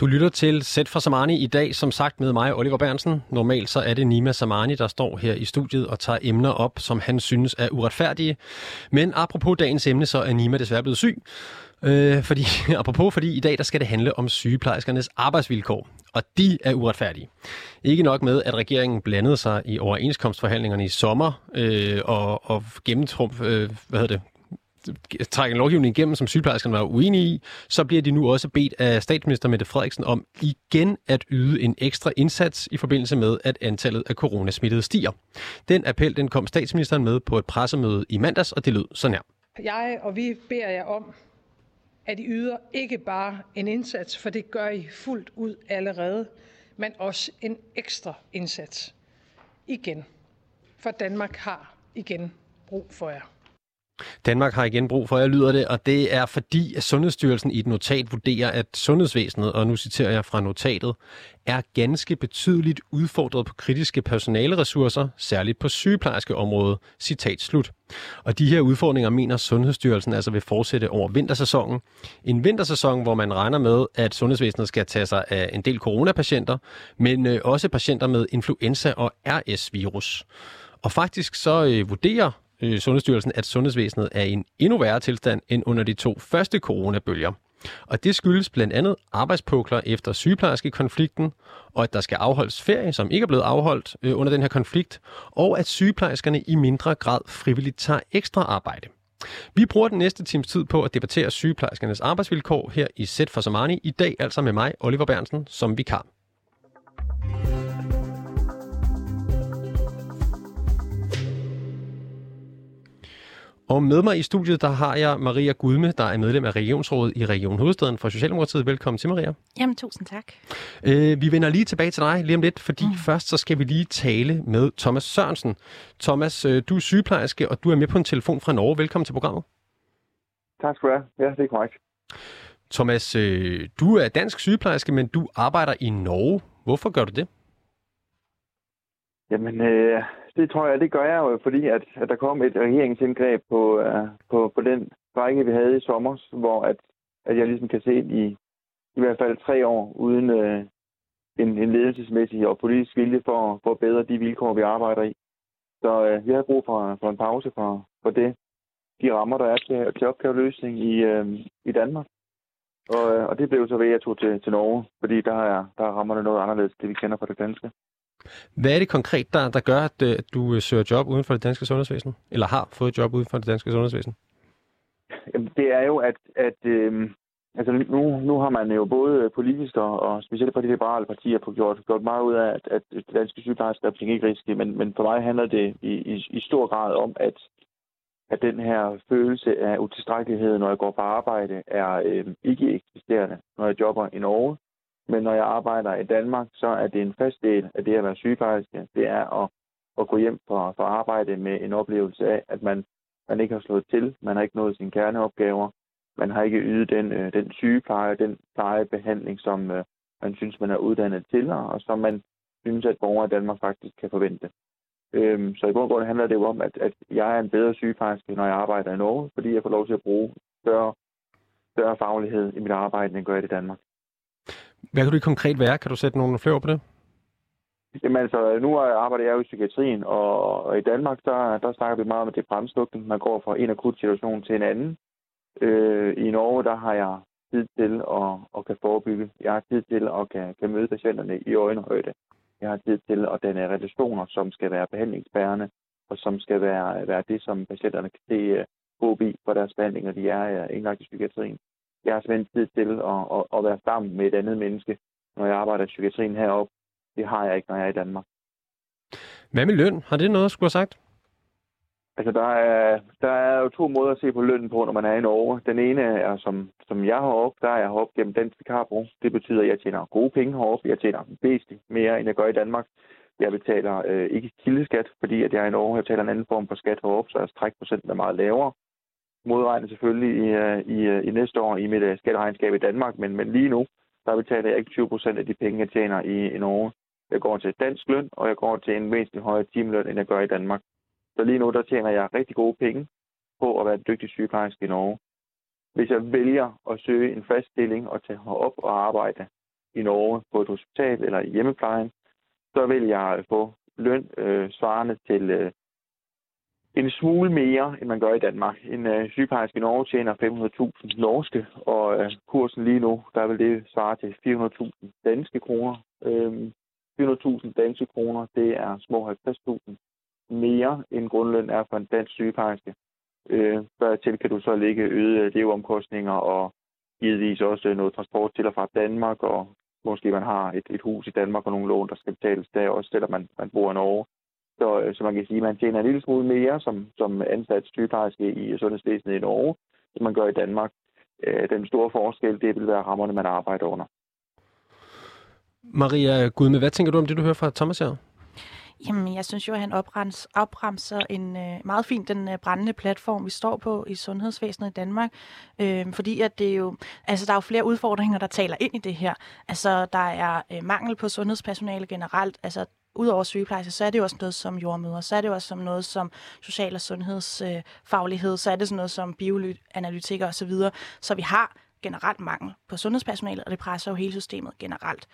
Du lytter til Sæt for Samani i dag, som sagt med mig, Oliver Bernsen. Normalt så er det Nima Samani, der står her i studiet og tager emner op, som han synes er uretfærdige. Men apropos dagens emne, så er Nima desværre blevet syg. Øh, fordi, apropos, fordi i dag der skal det handle om sygeplejerskernes arbejdsvilkår, og de er uretfærdige. Ikke nok med, at regeringen blandede sig i overenskomstforhandlingerne i sommer øh, og, og gennemtrumf, øh, hvad hedder det, trække en lovgivning igennem, som sygeplejerskerne var uenige i, så bliver de nu også bedt af statsminister Mette Frederiksen om igen at yde en ekstra indsats i forbindelse med, at antallet af coronasmittede stiger. Den appel den kom statsministeren med på et pressemøde i mandags, og det lød sådan her. Jeg og vi beder jer om, at I yder ikke bare en indsats, for det gør I fuldt ud allerede, men også en ekstra indsats. Igen. For Danmark har igen brug for jer. Danmark har igen brug for jeg lyder det, og det er fordi, at Sundhedsstyrelsen i et notat vurderer, at sundhedsvæsenet, og nu citerer jeg fra notatet, er ganske betydeligt udfordret på kritiske personaleressourcer, særligt på sygeplejerskeområdet. Citat slut. Og de her udfordringer mener Sundhedsstyrelsen altså vil fortsætte over vintersæsonen. En vintersæson, hvor man regner med, at sundhedsvæsenet skal tage sig af en del coronapatienter, men øh, også patienter med influenza og RS-virus. Og faktisk så øh, vurderer øh, Sundhedsstyrelsen, at sundhedsvæsenet er i en endnu værre tilstand end under de to første coronabølger. Og det skyldes blandt andet arbejdspukler efter sygeplejerskekonflikten, og at der skal afholdes ferie, som ikke er blevet afholdt øh, under den her konflikt, og at sygeplejerskerne i mindre grad frivilligt tager ekstra arbejde. Vi bruger den næste times tid på at debattere sygeplejerskernes arbejdsvilkår her i Sæt for Samani. I dag altså med mig, Oliver Bernsen, som vikar. Og med mig i studiet, der har jeg Maria Gudme, der er medlem af Regionsrådet i Region Hovedstaden for Socialdemokratiet. Velkommen til, Maria. Jamen, tusind tak. Øh, vi vender lige tilbage til dig lige om lidt, fordi mm. først så skal vi lige tale med Thomas Sørensen. Thomas, øh, du er sygeplejerske, og du er med på en telefon fra Norge. Velkommen til programmet. Tak skal du have. Ja, det er korrekt. Thomas, øh, du er dansk sygeplejerske, men du arbejder i Norge. Hvorfor gør du det? Jamen, øh, det tror jeg, det gør jeg jo, fordi at, at der kom et regeringsindgreb på, uh, på, på den række, vi havde i sommer, hvor at, at jeg ligesom kan se i, i hvert fald tre år uden uh, en, en ledelsesmæssig og politisk vilje for, for at bedre de vilkår, vi arbejder i. Så uh, vi har brug for, for en pause for, for det. De rammer, der er til, til opgaveløsning i, uh, i Danmark. Og, og det blev så ved, at jeg tog til, til Norge, fordi der er, der er rammerne noget anderledes, det vi kender fra det danske. Hvad er det konkret, der, der gør, at, øh, at du øh, søger job uden for det danske sundhedsvæsen? Eller har fået job uden for det danske sundhedsvæsen? Jamen, det er jo, at, at øh, altså nu, nu har man jo både politisk og, og specielt fra de liberale partier på gjort, gjort meget ud af, at, at det danske sygeplejersker er ikke risky, men, men for mig handler det i, i, i stor grad om, at, at den her følelse af utilstrækkelighed, når jeg går på arbejde, er øh, ikke eksisterende, når jeg jobber i Norge. Men når jeg arbejder i Danmark, så er det en fast del af det at være sygeplejerske. Det er at, at gå hjem fra, fra arbejde med en oplevelse af, at man, man ikke har slået til, man har ikke nået sine kerneopgaver, man har ikke ydet den, øh, den sygepleje, den plejebehandling, som øh, man synes, man er uddannet til, og som man synes, at borgere i Danmark faktisk kan forvente. Øhm, så i bund og grund handler det jo om, at, at jeg er en bedre sygeplejerske, når jeg arbejder i Norge, fordi jeg får lov til at bruge større, større faglighed i mit arbejde, end gør i Danmark. Hvad kan du konkret være? Kan du sætte nogle flere på det? Jamen altså, nu arbejder jeg jo i psykiatrien, og, i Danmark, der, der snakker vi meget om, at det er bremslukning. Man går fra en akut situation til en anden. Øh, I Norge, der har jeg tid til at, at kan forebygge. Jeg har tid til at kan, kan møde patienterne i øjenhøjde. Jeg har tid til at danne relationer, som skal være behandlingsbærende, og som skal være, være det, som patienterne kan se øh, håb i for deres behandling, når de er øh, indlagt i psykiatrien jeg har simpelthen tid til at, at, at være sammen med et andet menneske, når jeg arbejder i psykiatrien heroppe. Det har jeg ikke, når jeg er i Danmark. Hvad med løn? Har det noget, du skulle have sagt? Altså, der er, der er jo to måder at se på lønnen på, når man er i Norge. Den ene er, som, som jeg har op, der er jeg heroppe gennem Dansk Vikarbro. Det betyder, at jeg tjener gode penge heroppe. Jeg tjener væsentligt mere, end jeg gør i Danmark. Jeg betaler øh, ikke kildeskat, fordi at jeg er i Norge. Jeg betaler en anden form for skat heroppe, så trækprocenten er meget lavere modregnet selvfølgelig i, øh, i, øh, i næste år i mit øh, skatteregnskab i Danmark, men, men lige nu, der betaler jeg ikke 20 procent af de penge, jeg tjener i, i Norge. Jeg går til dansk løn, og jeg går til en væsentlig højere timeløn, end jeg gør i Danmark. Så lige nu, der tjener jeg rigtig gode penge på at være dygtig sygeplejerske i Norge. Hvis jeg vælger at søge en fast stilling og tage op og arbejde i Norge på et hospital eller i hjemmeplejen, så vil jeg få løn øh, svarende til øh, en smule mere, end man gør i Danmark. En øh, sygeplejerske i Norge tjener 500.000 norske, og øh, kursen lige nu, der vil det svare til 400.000 danske kroner. Øhm, 400.000 danske kroner, det er små 50.000 mere, end grundløn er for en dansk sygeplejerske. Øh, til kan du så lægge øgede leveomkostninger og givetvis også noget transport til og fra Danmark, og måske man har et, et hus i Danmark og nogle lån, der skal betales der også, selvom man, man bor i Norge. Så, øh, så man kan sige, at man tjener en lille smule mere som, som ansat sygeplejerske i sundhedsvæsenet i Norge, som man gør i Danmark. Øh, den store forskel, det vil være rammerne, man arbejder under. Maria Gudme, hvad tænker du om det, du hører fra Thomas her? Jamen, jeg synes jo, at han opremser, opremser en øh, meget fint den øh, brændende platform, vi står på i sundhedsvæsenet i Danmark. Øh, fordi at det er jo, altså, der er jo flere udfordringer, der taler ind i det her. Altså, der er øh, mangel på sundhedspersonale generelt. Altså, Udover sygeplejersker, så er det jo også noget som jordmøder, så er det jo også som noget som social- og sundhedsfaglighed, øh, så er det sådan noget som bioanalytikere osv. Så vi har generelt mangel på sundhedspersonale, og det presser jo hele systemet generelt.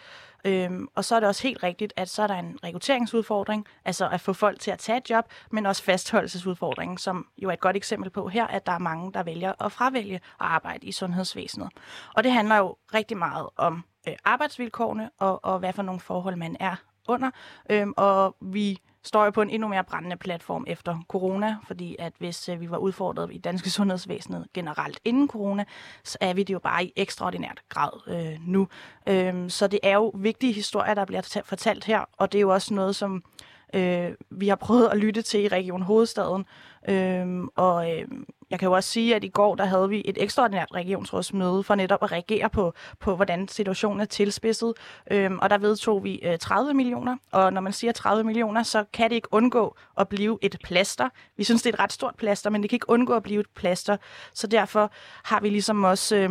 Øhm, og så er det også helt rigtigt, at så er der en rekrutteringsudfordring, altså at få folk til at tage et job, men også fastholdelsesudfordringen, som jo er et godt eksempel på her, at der er mange, der vælger at fravælge at arbejde i sundhedsvæsenet. Og det handler jo rigtig meget om øh, arbejdsvilkårene og, og hvad for nogle forhold man er under. Øhm, og vi står jo på en endnu mere brændende platform efter corona, fordi at hvis øh, vi var udfordret i danske sundhedsvæsenet generelt inden corona, så er vi det jo bare i ekstraordinært grad øh, nu. Øhm, så det er jo vigtige historier, der bliver fortalt her, og det er jo også noget, som øh, vi har prøvet at lytte til i Region Hovedstaden. Øh, og øh, jeg kan jo også sige, at i går der havde vi et ekstraordinært regionsrådsmøde for netop at reagere på, på hvordan situationen er tilspidset. Øhm, og der vedtog vi øh, 30 millioner, og når man siger 30 millioner, så kan det ikke undgå at blive et plaster. Vi synes, det er et ret stort plaster, men det kan ikke undgå at blive et plaster. Så derfor har vi ligesom også... Øh,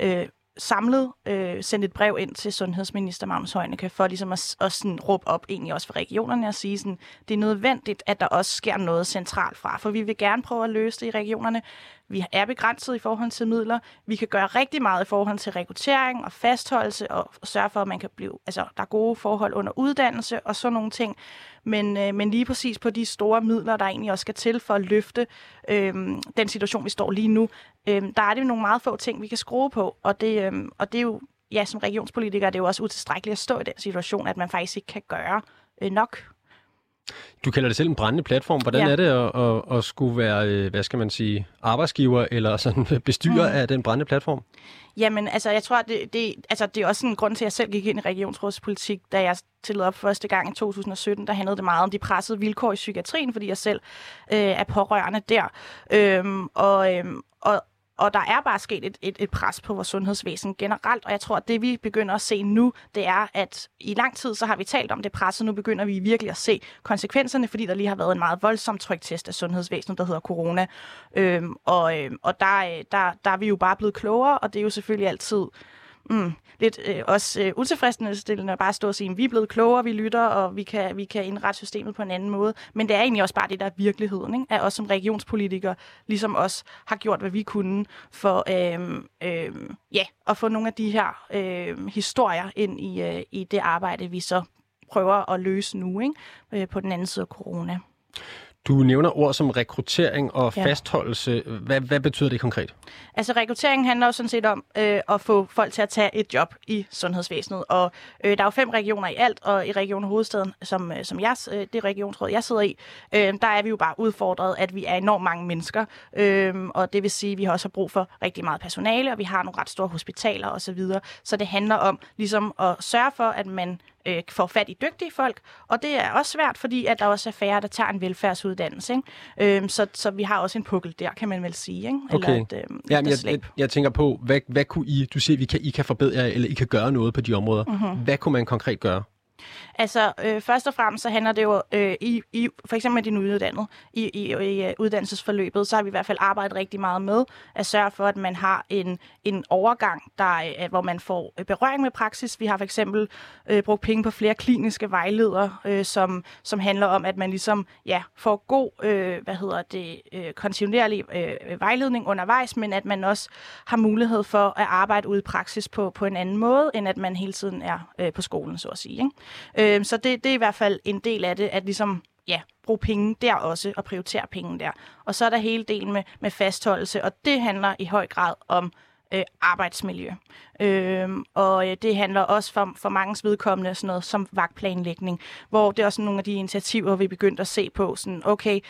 øh, samlet øh, sendt et brev ind til sundhedsminister Magnus Heunicke for ligesom at, at sådan, råbe op egentlig også for regionerne og sige, sådan, det er nødvendigt, at der også sker noget centralt fra, for vi vil gerne prøve at løse det i regionerne. Vi er begrænset i forhold til midler. Vi kan gøre rigtig meget i forhold til rekruttering og fastholdelse og sørge for, at man kan blive, altså, der er gode forhold under uddannelse og sådan nogle ting. Men, øh, men lige præcis på de store midler, der egentlig også skal til for at løfte øh, den situation, vi står lige nu, øh, der er det jo nogle meget få ting, vi kan skrue på. Og det, øh, og det er jo, ja, som regionspolitiker, det er jo også utilstrækkeligt at stå i den situation, at man faktisk ikke kan gøre øh, nok du kalder det selv en brændende platform. Hvordan ja. er det at, at, at skulle være, øh, hvad skal man sige, arbejdsgiver eller sådan bestyrer mm. af den brændende platform? Jamen, altså, jeg tror, det, det, altså, det er også en grund til, at jeg selv gik ind i regionsrådspolitik, da jeg stillede op første gang i 2017. Der handlede det meget om de pressede vilkår i psykiatrien, fordi jeg selv øh, er pårørende der. Øhm, og, øhm, og, og der er bare sket et, et, et pres på vores sundhedsvæsen generelt, og jeg tror, at det vi begynder at se nu, det er, at i lang tid så har vi talt om det pres, og nu begynder vi virkelig at se konsekvenserne, fordi der lige har været en meget voldsom tryktest af sundhedsvæsenet, der hedder corona. Øhm, og øhm, og der, øh, der, der er vi jo bare blevet klogere, og det er jo selvfølgelig altid mm, lidt øh, også øh, utilfredsstillende at bare stå og sige, at vi er blevet klogere, vi lytter, og vi kan, vi kan indrette systemet på en anden måde. Men det er egentlig også bare det, der er virkeligheden, ikke? at os som regionspolitikere ligesom os har gjort, hvad vi kunne for øh, øh, ja, at få nogle af de her øh, historier ind i, øh, i det arbejde, vi så prøver at løse nu ikke? Øh, på den anden side af corona. Du nævner ord som rekruttering og ja. fastholdelse. Hvad, hvad betyder det konkret? Altså rekruttering handler jo sådan set om øh, at få folk til at tage et job i sundhedsvæsenet. Og øh, der er jo fem regioner i alt, og i Region Hovedstaden, som, øh, som jeg, øh, det regionsråd, jeg sidder i, øh, der er vi jo bare udfordret, at vi er enormt mange mennesker. Øh, og det vil sige, at vi har også brug for rigtig meget personale, og vi har nogle ret store hospitaler osv. Så, videre. så det handler om ligesom at sørge for, at man øh, får fat i dygtige folk, og det er også svært, fordi at der også er færre, der tager en velfærdsuddannelse. Ikke? Øhm, så, så vi har også en pukkel der, kan man vel sige. Ikke? Eller okay. et, øh, Jamen, jeg, jeg, jeg tænker på, hvad, hvad kunne I, du siger, vi kan, I kan forbedre eller I kan gøre noget på de områder. Mm-hmm. Hvad kunne man konkret gøre? Altså, øh, først og fremmest så handler det jo, øh, i, i, for eksempel med de nyuddannede, i, i, i øh, uddannelsesforløbet, så har vi i hvert fald arbejdet rigtig meget med at sørge for, at man har en, en overgang, der, øh, hvor man får øh, berøring med praksis. Vi har for eksempel øh, brugt penge på flere kliniske vejledere, øh, som, som handler om, at man ligesom ja, får god, øh, hvad hedder det, øh, kontinuerlig øh, vejledning undervejs, men at man også har mulighed for at arbejde ude i praksis på, på en anden måde, end at man hele tiden er øh, på skolen, så at sige. Ikke? Øh, så det, det er i hvert fald en del af det, at ligesom ja, bruge penge der også, og prioritere penge der. Og så er der hele delen med, med fastholdelse, og det handler i høj grad om øh, arbejdsmiljø. Øh, og øh, det handler også for, for mange vedkommende sådan noget som vagtplanlægning, hvor det er også nogle af de initiativer, vi begyndte at se på. Sådan, okay,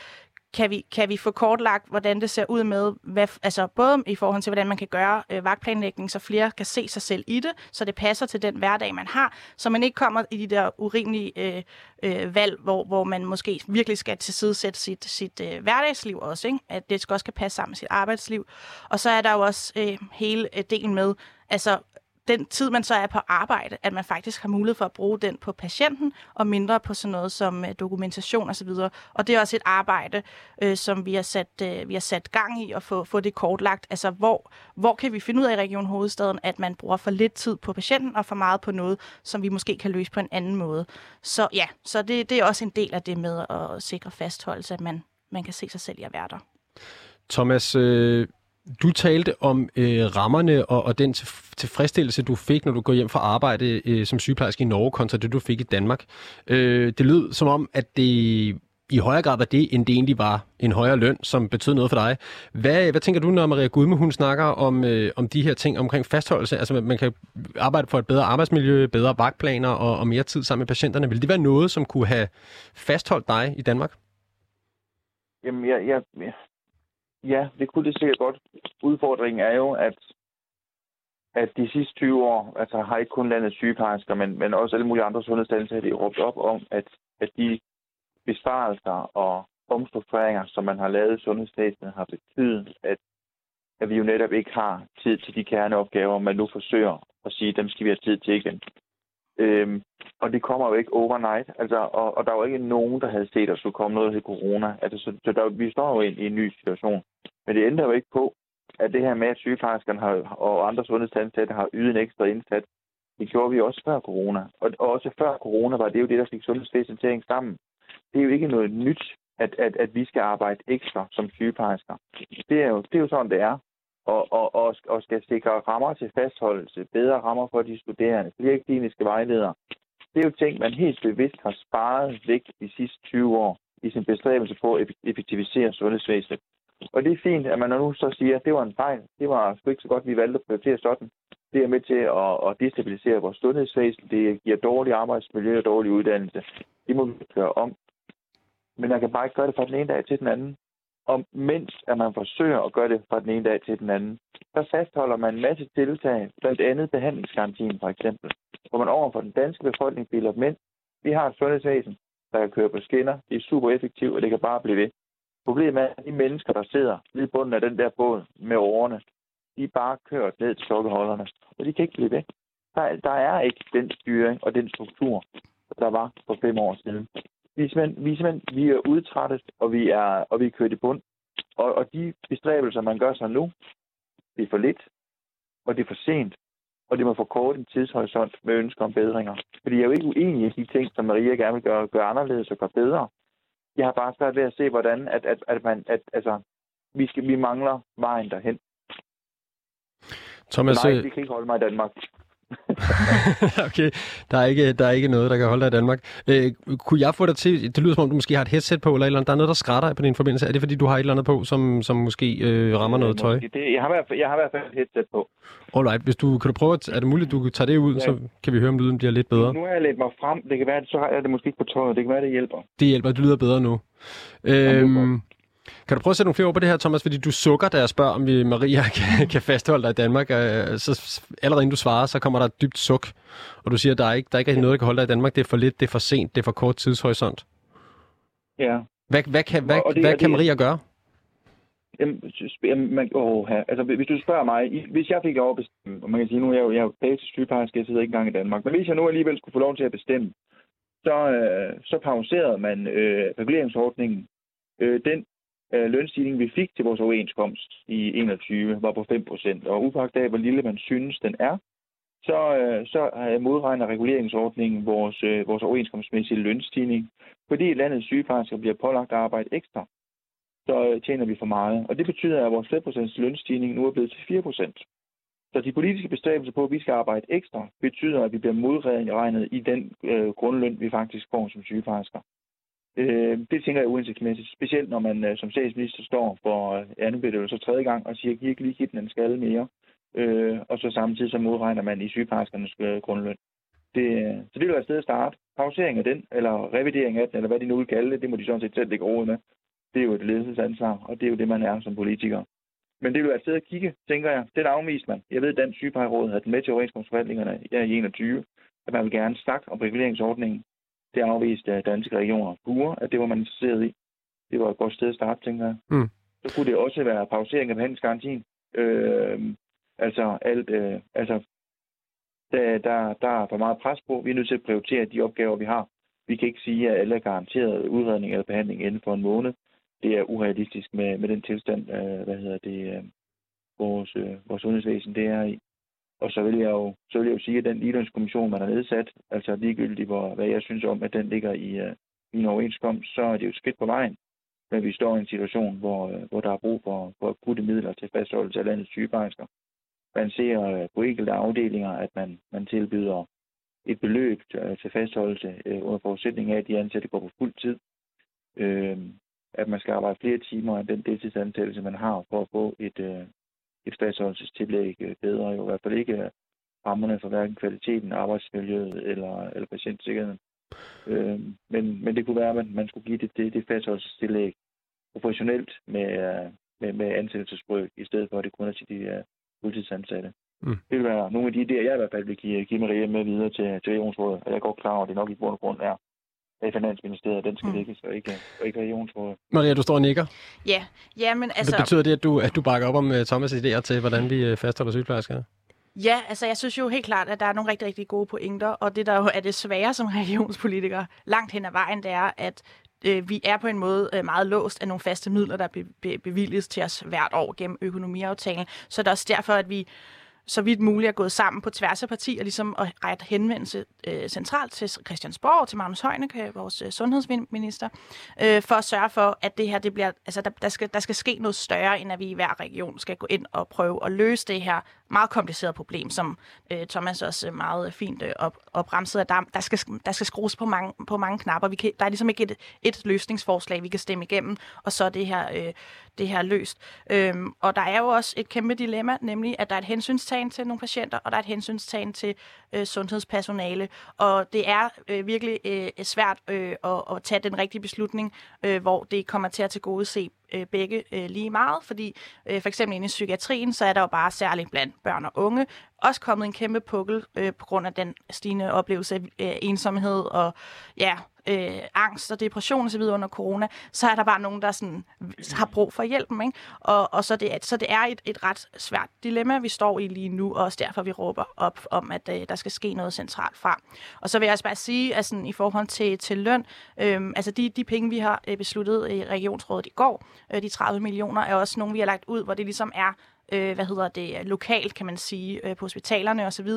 kan vi, kan vi få kortlagt, hvordan det ser ud med, hvad, altså både i forhold til, hvordan man kan gøre øh, vagtplanlægning, så flere kan se sig selv i det, så det passer til den hverdag, man har, så man ikke kommer i de der urimelige øh, øh, valg, hvor, hvor man måske virkelig skal tilsidesætte sit, sit øh, hverdagsliv også, ikke? at det skal også kan passe sammen med sit arbejdsliv. Og så er der jo også øh, hele øh, delen med, altså den tid, man så er på arbejde, at man faktisk har mulighed for at bruge den på patienten, og mindre på sådan noget som øh, dokumentation osv. Og, og det er også et arbejde, øh, som vi har, sat, øh, vi har sat gang i at få, få det kortlagt. Altså, hvor, hvor kan vi finde ud af i Region Hovedstaden, at man bruger for lidt tid på patienten, og for meget på noget, som vi måske kan løse på en anden måde. Så ja, så det, det er også en del af det med at sikre fastholdelse, at man, man kan se sig selv i at være der. Thomas, øh, du talte om øh, rammerne og, og den tilfredsstillelse, du fik, når du går hjem fra arbejde øh, som sygeplejerske i Norge, kontra det, du fik i Danmark. Øh, det lød som om, at det i højere grad var det, end det egentlig var en højere løn, som betød noget for dig. Hvad, hvad tænker du, når Maria Gudme, hun snakker om, øh, om de her ting omkring fastholdelse? Altså, man kan arbejde for et bedre arbejdsmiljø, bedre vagtplaner og, og mere tid sammen med patienterne. Vil det være noget, som kunne have fastholdt dig i Danmark? Jamen, jeg, jeg, Ja, det kunne det sikkert godt. Udfordringen er jo, at, at de sidste 20 år, altså har ikke kun landet sygeplejersker, men, men også alle mulige andre sundhedsdannelser, har de råbt op om, at, at de besparelser og omstruktureringer, som man har lavet i sundhedsvæsenet, har betydet, at, at vi jo netop ikke har tid til de kerneopgaver, man nu forsøger at sige, dem skal vi have tid til igen. Øhm, og det kommer jo ikke overnight, altså, og, og der var ikke nogen, der havde set, at der skulle komme noget til corona. Altså, så, så der, vi står jo i, i en ny situation. Men det ændrer jo ikke på, at det her med, at sygeplejerskerne har, og andre sundhedsansatte har ydet en ekstra indsats, det gjorde vi også før corona. Og, og også før corona var det jo det, der fik sundhedsvæsenet til at sammen. Det er jo ikke noget nyt, at, at, at vi skal arbejde ekstra som sygeplejersker. Det er jo, det er jo sådan, det er og, og, og, og skal sikre rammer til fastholdelse, bedre rammer for de studerende, flere kliniske vejledere. Det er jo ting, man helt bevidst har sparet væk de sidste 20 år i sin bestræbelse på at effektivisere sundhedsvæsenet. Og det er fint, at man nu så siger, at det var en fejl. Det var sgu ikke så godt, vi valgte at prioritere sådan. Det er med til at, at destabilisere vores sundhedsvæsen. Det giver dårlig arbejdsmiljø og dårlig uddannelse. Det må vi gøre om. Men man kan bare ikke gøre det fra den ene dag til den anden. Og mens at man forsøger at gøre det fra den ene dag til den anden, så fastholder man en masse tiltag, blandt andet behandlingsgarantien for eksempel, hvor man overfor den danske befolkning bilder mænd. Vi har et sundhedsvæsen, der kan køre på skinner. Det er super effektivt, og det kan bare blive ved. Problemet er, at de mennesker, der sidder lige bunden af den der båd med årene, de er bare kørt ned til sukkerholderne, og de kan ikke blive ved. Der, der er ikke den styring og den struktur, der var for fem år siden. Vi er simpelthen, vi er, simpelthen, vi er udtrættet, og vi er, og vi er kørt i bund. Og, og de bestræbelser, man gør sig nu, det er for lidt, og det er for sent, og det må forkorte en tidshorisont med ønsker om bedringer. Fordi jeg er jo ikke uenig i de ting, som Maria gerne vil gøre, gøre anderledes og gøre bedre. Jeg har bare svært ved at se, hvordan at, at, at man, at, altså, vi, skal, vi mangler vejen derhen. Thomas, Nej, øh, vi kan ikke holde mig i Danmark. okay, der er, ikke, der er ikke noget, der kan holde dig i Danmark. Øh, kunne jeg få dig til, det lyder som om, du måske har et headset på, eller, eller andet, der er noget, der skrætter på din forbindelse. Er det, fordi du har et eller andet på, som, som måske øh, rammer noget tøj? Det, jeg, har hvert fald, jeg har i hvert fald et headset på. Alright, hvis du, kan du prøve, at, er det muligt, at du kan tage det ud, ja. så kan vi høre, om lyden bliver lidt bedre. Nu har jeg lidt mig frem. Det kan være, at så har jeg det måske ikke på tøjet. Det kan være, det hjælper. Det hjælper, det lyder bedre nu. Øhm, kan du prøve at sætte nogle flere ord på det her, Thomas? Fordi du sukker, da jeg spørger, om vi, Maria kan, kan fastholde dig i Danmark. Øh, så allerede inden du svarer, så kommer der et dybt suk. Og du siger, at der er ikke, der er ikke noget, der kan holde dig i Danmark. Det er for lidt, det er for sent, det er for kort tidshorisont. Ja. Hvad, hvad, kan, hvad, det, hvad kan Maria gøre? Jamen, man, åh. Altså, hvis du spørger mig, hvis jeg fik lov at bestemme, og man kan sige, nu er jeg jo, jeg er jo bag til sygeplejerske, jeg sidder ikke engang i Danmark, men hvis jeg nu alligevel skulle få lov til at bestemme, så, øh, så pauserede man øh, reguleringsordningen. Øh, den øh, lønstigning, vi fik til vores overenskomst i 21, var på 5%, og upagt af, hvor lille man synes, den er, så, øh, så modregner reguleringsordningen vores, øh, vores overenskomstmæssige lønstigning, fordi landets sygeplejersker bliver pålagt at arbejde ekstra så øh, tjener vi for meget. Og det betyder, at vores 5% lønstigning nu er blevet til 4%. Så de politiske bestræbelser på, at vi skal arbejde ekstra, betyder, at vi bliver modregnet i den øh, grundløn, vi faktisk får som sygeplejersker. Øh, det tænker jeg er uhensigtsmæssigt, specielt når man øh, som statsminister står for øh, anden så tredje gang og siger, at ikke lige give den en skalle mere. Øh, og så samtidig så modregner man i sygeplejerskernes øh, grundløn. Det, øh, så det vil være et sted at starte. Pausering af den, eller revidering af den, eller hvad de nu vil kalde det, det må de sådan set selv lægge råd med. Det er jo et ledelsesansvar, og det er jo det, man er som politiker. Men det vil være et sted at kigge, tænker jeg. Det afviste man. Jeg ved, at Dansk Sygeplejeråd havde med til overenskomstforhandlingerne i 21, at man vil gerne snakke om reguleringsordningen. Det afviste danske regioner Bure, at det var man interesseret i. Det var et godt sted at starte, tænker jeg. Mm. Så kunne det også være pausering af behandlingsgarantien. Øh, altså, alt, øh, altså der, der, der er for meget pres på. Vi er nødt til at prioritere de opgaver, vi har. Vi kan ikke sige, at alle er garanteret udredning eller behandling inden for en måned. Det er urealistisk med, med den tilstand, øh, hvad hedder det, øh, vores, øh, vores sundhedsvæsen det er i. Og så vil jeg jo, så vil jeg jo sige, at den ligelønskommission, man har nedsat, altså ligegyldigt, hvor, hvad jeg synes om, at den ligger i, øh, i en overenskomst, så er det jo et skridt på vejen. Men vi står i en situation, hvor, øh, hvor der er brug for, for akutte midler til fastholdelse af landets sygeplejersker. Man ser øh, på enkelte afdelinger, at man, man tilbyder et beløb til, øh, til fastholdelse øh, under forudsætning af, at de ansatte går på fuld tid. Øh, at man skal arbejde flere timer end den deltidsansættelse, man har, for at få et, øh, et fastholdelsestillæg øh, bedre. Jo i hvert fald ikke rammerne for hverken kvaliteten, arbejdsmiljøet eller, eller patientsikkerheden. Øh, men, men det kunne være, at man, man skulle give det, det, det fastholdelsestillæg professionelt med, med, med ansættelsesbrøk, i stedet for at det kun er til de uh, fuldtidsansatte. Mm. Det vil være nogle af de idéer, jeg i hvert fald vil give, give Maria med videre til, til regionsrådet. Og jeg er godt klar over, at det nok i bund og grund er i Finansministeriet, den skal mm. ligge, så ikke, og ikke regionsrådet. Maria, du står og nikker. Ja, ja men altså... Hvad betyder det, at du, at du bakker op om uh, Thomas' idéer til, hvordan vi uh, fastholder sygeplejersker? Ja, altså jeg synes jo helt klart, at der er nogle rigtig, rigtig gode pointer, og det der jo er det svære som regionspolitiker langt hen ad vejen, det er, at øh, vi er på en måde øh, meget låst af nogle faste midler, der be- be- bevilges til os hvert år gennem økonomiaftalen. Så det er også derfor, at vi så vidt muligt er gået sammen på tværs af partier, ligesom at rette henvendelse øh, centralt til Christiansborg, til Magnus Heunicke, vores øh, sundhedsminister, øh, for at sørge for, at det her, det bliver, altså der, der, skal, der skal ske noget større, end at vi i hver region skal gå ind og prøve at løse det her meget kompliceret problem, som øh, Thomas også øh, meget øh, fint øh, op, opremsede, at der, der, skal, der skal skrues på mange, på mange knapper. Vi kan, der er ligesom ikke et, et løsningsforslag, vi kan stemme igennem, og så er det her, øh, det her løst. Øhm, og der er jo også et kæmpe dilemma, nemlig at der er et hensynstagen til nogle patienter, og der er et hensynstagen til øh, sundhedspersonale. Og det er øh, virkelig øh, svært øh, at, at tage den rigtige beslutning, øh, hvor det kommer til at tilgodese øh, begge øh, lige meget, fordi øh, for eksempel inde i psykiatrien, så er der jo bare særligt blandt børn og unge også kommet en kæmpe pukkel øh, på grund af den stigende oplevelse af øh, ensomhed og ja, øh, angst og depression osv. under corona, så er der bare nogen, der sådan, har brug for hjælpen. Ikke? Og, og så, det, så det er et, et ret svært dilemma, vi står i lige nu, og også derfor vi råber op om, at øh, der skal ske noget centralt fra. Og så vil jeg også bare sige, at sådan, i forhold til, til løn, øh, altså de, de penge, vi har øh, besluttet i regionsrådet i går, øh, de 30 millioner, er også nogle, vi har lagt ud, hvor det ligesom er øh, hvad hedder det, lokalt, kan man sige, øh, på hospitalerne osv.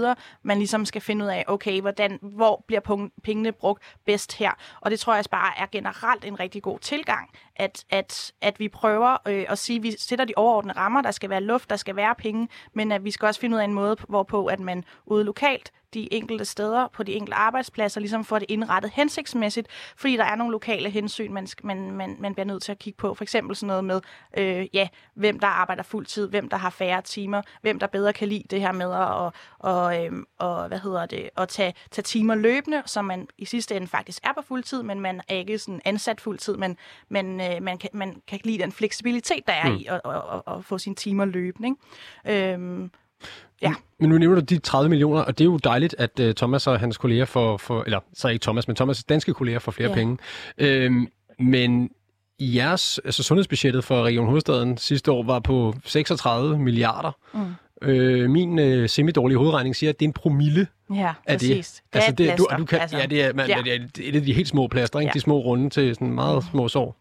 Man ligesom skal finde ud af, okay, hvordan, hvor bliver pengene brugt bedst her? Og det tror jeg bare er generelt en rigtig god tilgang, at, at, at vi prøver øh, at sige, at vi sætter de overordnede rammer, der skal være luft, der skal være penge, men at vi skal også finde ud af en måde, hvorpå at man ude lokalt de enkelte steder på de enkelte arbejdspladser, ligesom får det indrettet hensigtsmæssigt, fordi der er nogle lokale hensyn, man, man, man, man bliver nødt til at kigge på. For eksempel sådan noget med, øh, ja, hvem der arbejder fuldtid, hvem der har færre timer, hvem der bedre kan lide det her med at og, og, øh, og, hvad hedder det, at tage, tage timer løbende, så man i sidste ende faktisk er på fuldtid, men man er ikke sådan ansat fuldtid, men, men øh, man, kan, man kan lide den fleksibilitet, der er mm. i at, at, at, at få sine timer løbende. Ikke? Øhm, Ja. Men nu nævner du de 30 millioner, og det er jo dejligt, at uh, Thomas og hans kolleger får, for, eller så ikke Thomas, men Thomas' danske kolleger får flere ja. penge. Øhm, men jeres, altså sundhedsbudgettet for Region Hovedstaden sidste år var på 36 milliarder. Mm. Øh, min øh, semi-dårlige hovedregning siger, at det er en promille Ja, af det. præcis. Det er altså, et det, du, du kan, altså. ja, det er, man, Ja. ja. det er et af de helt små plaster, ikke? Ja. de små runde til sådan meget små sår.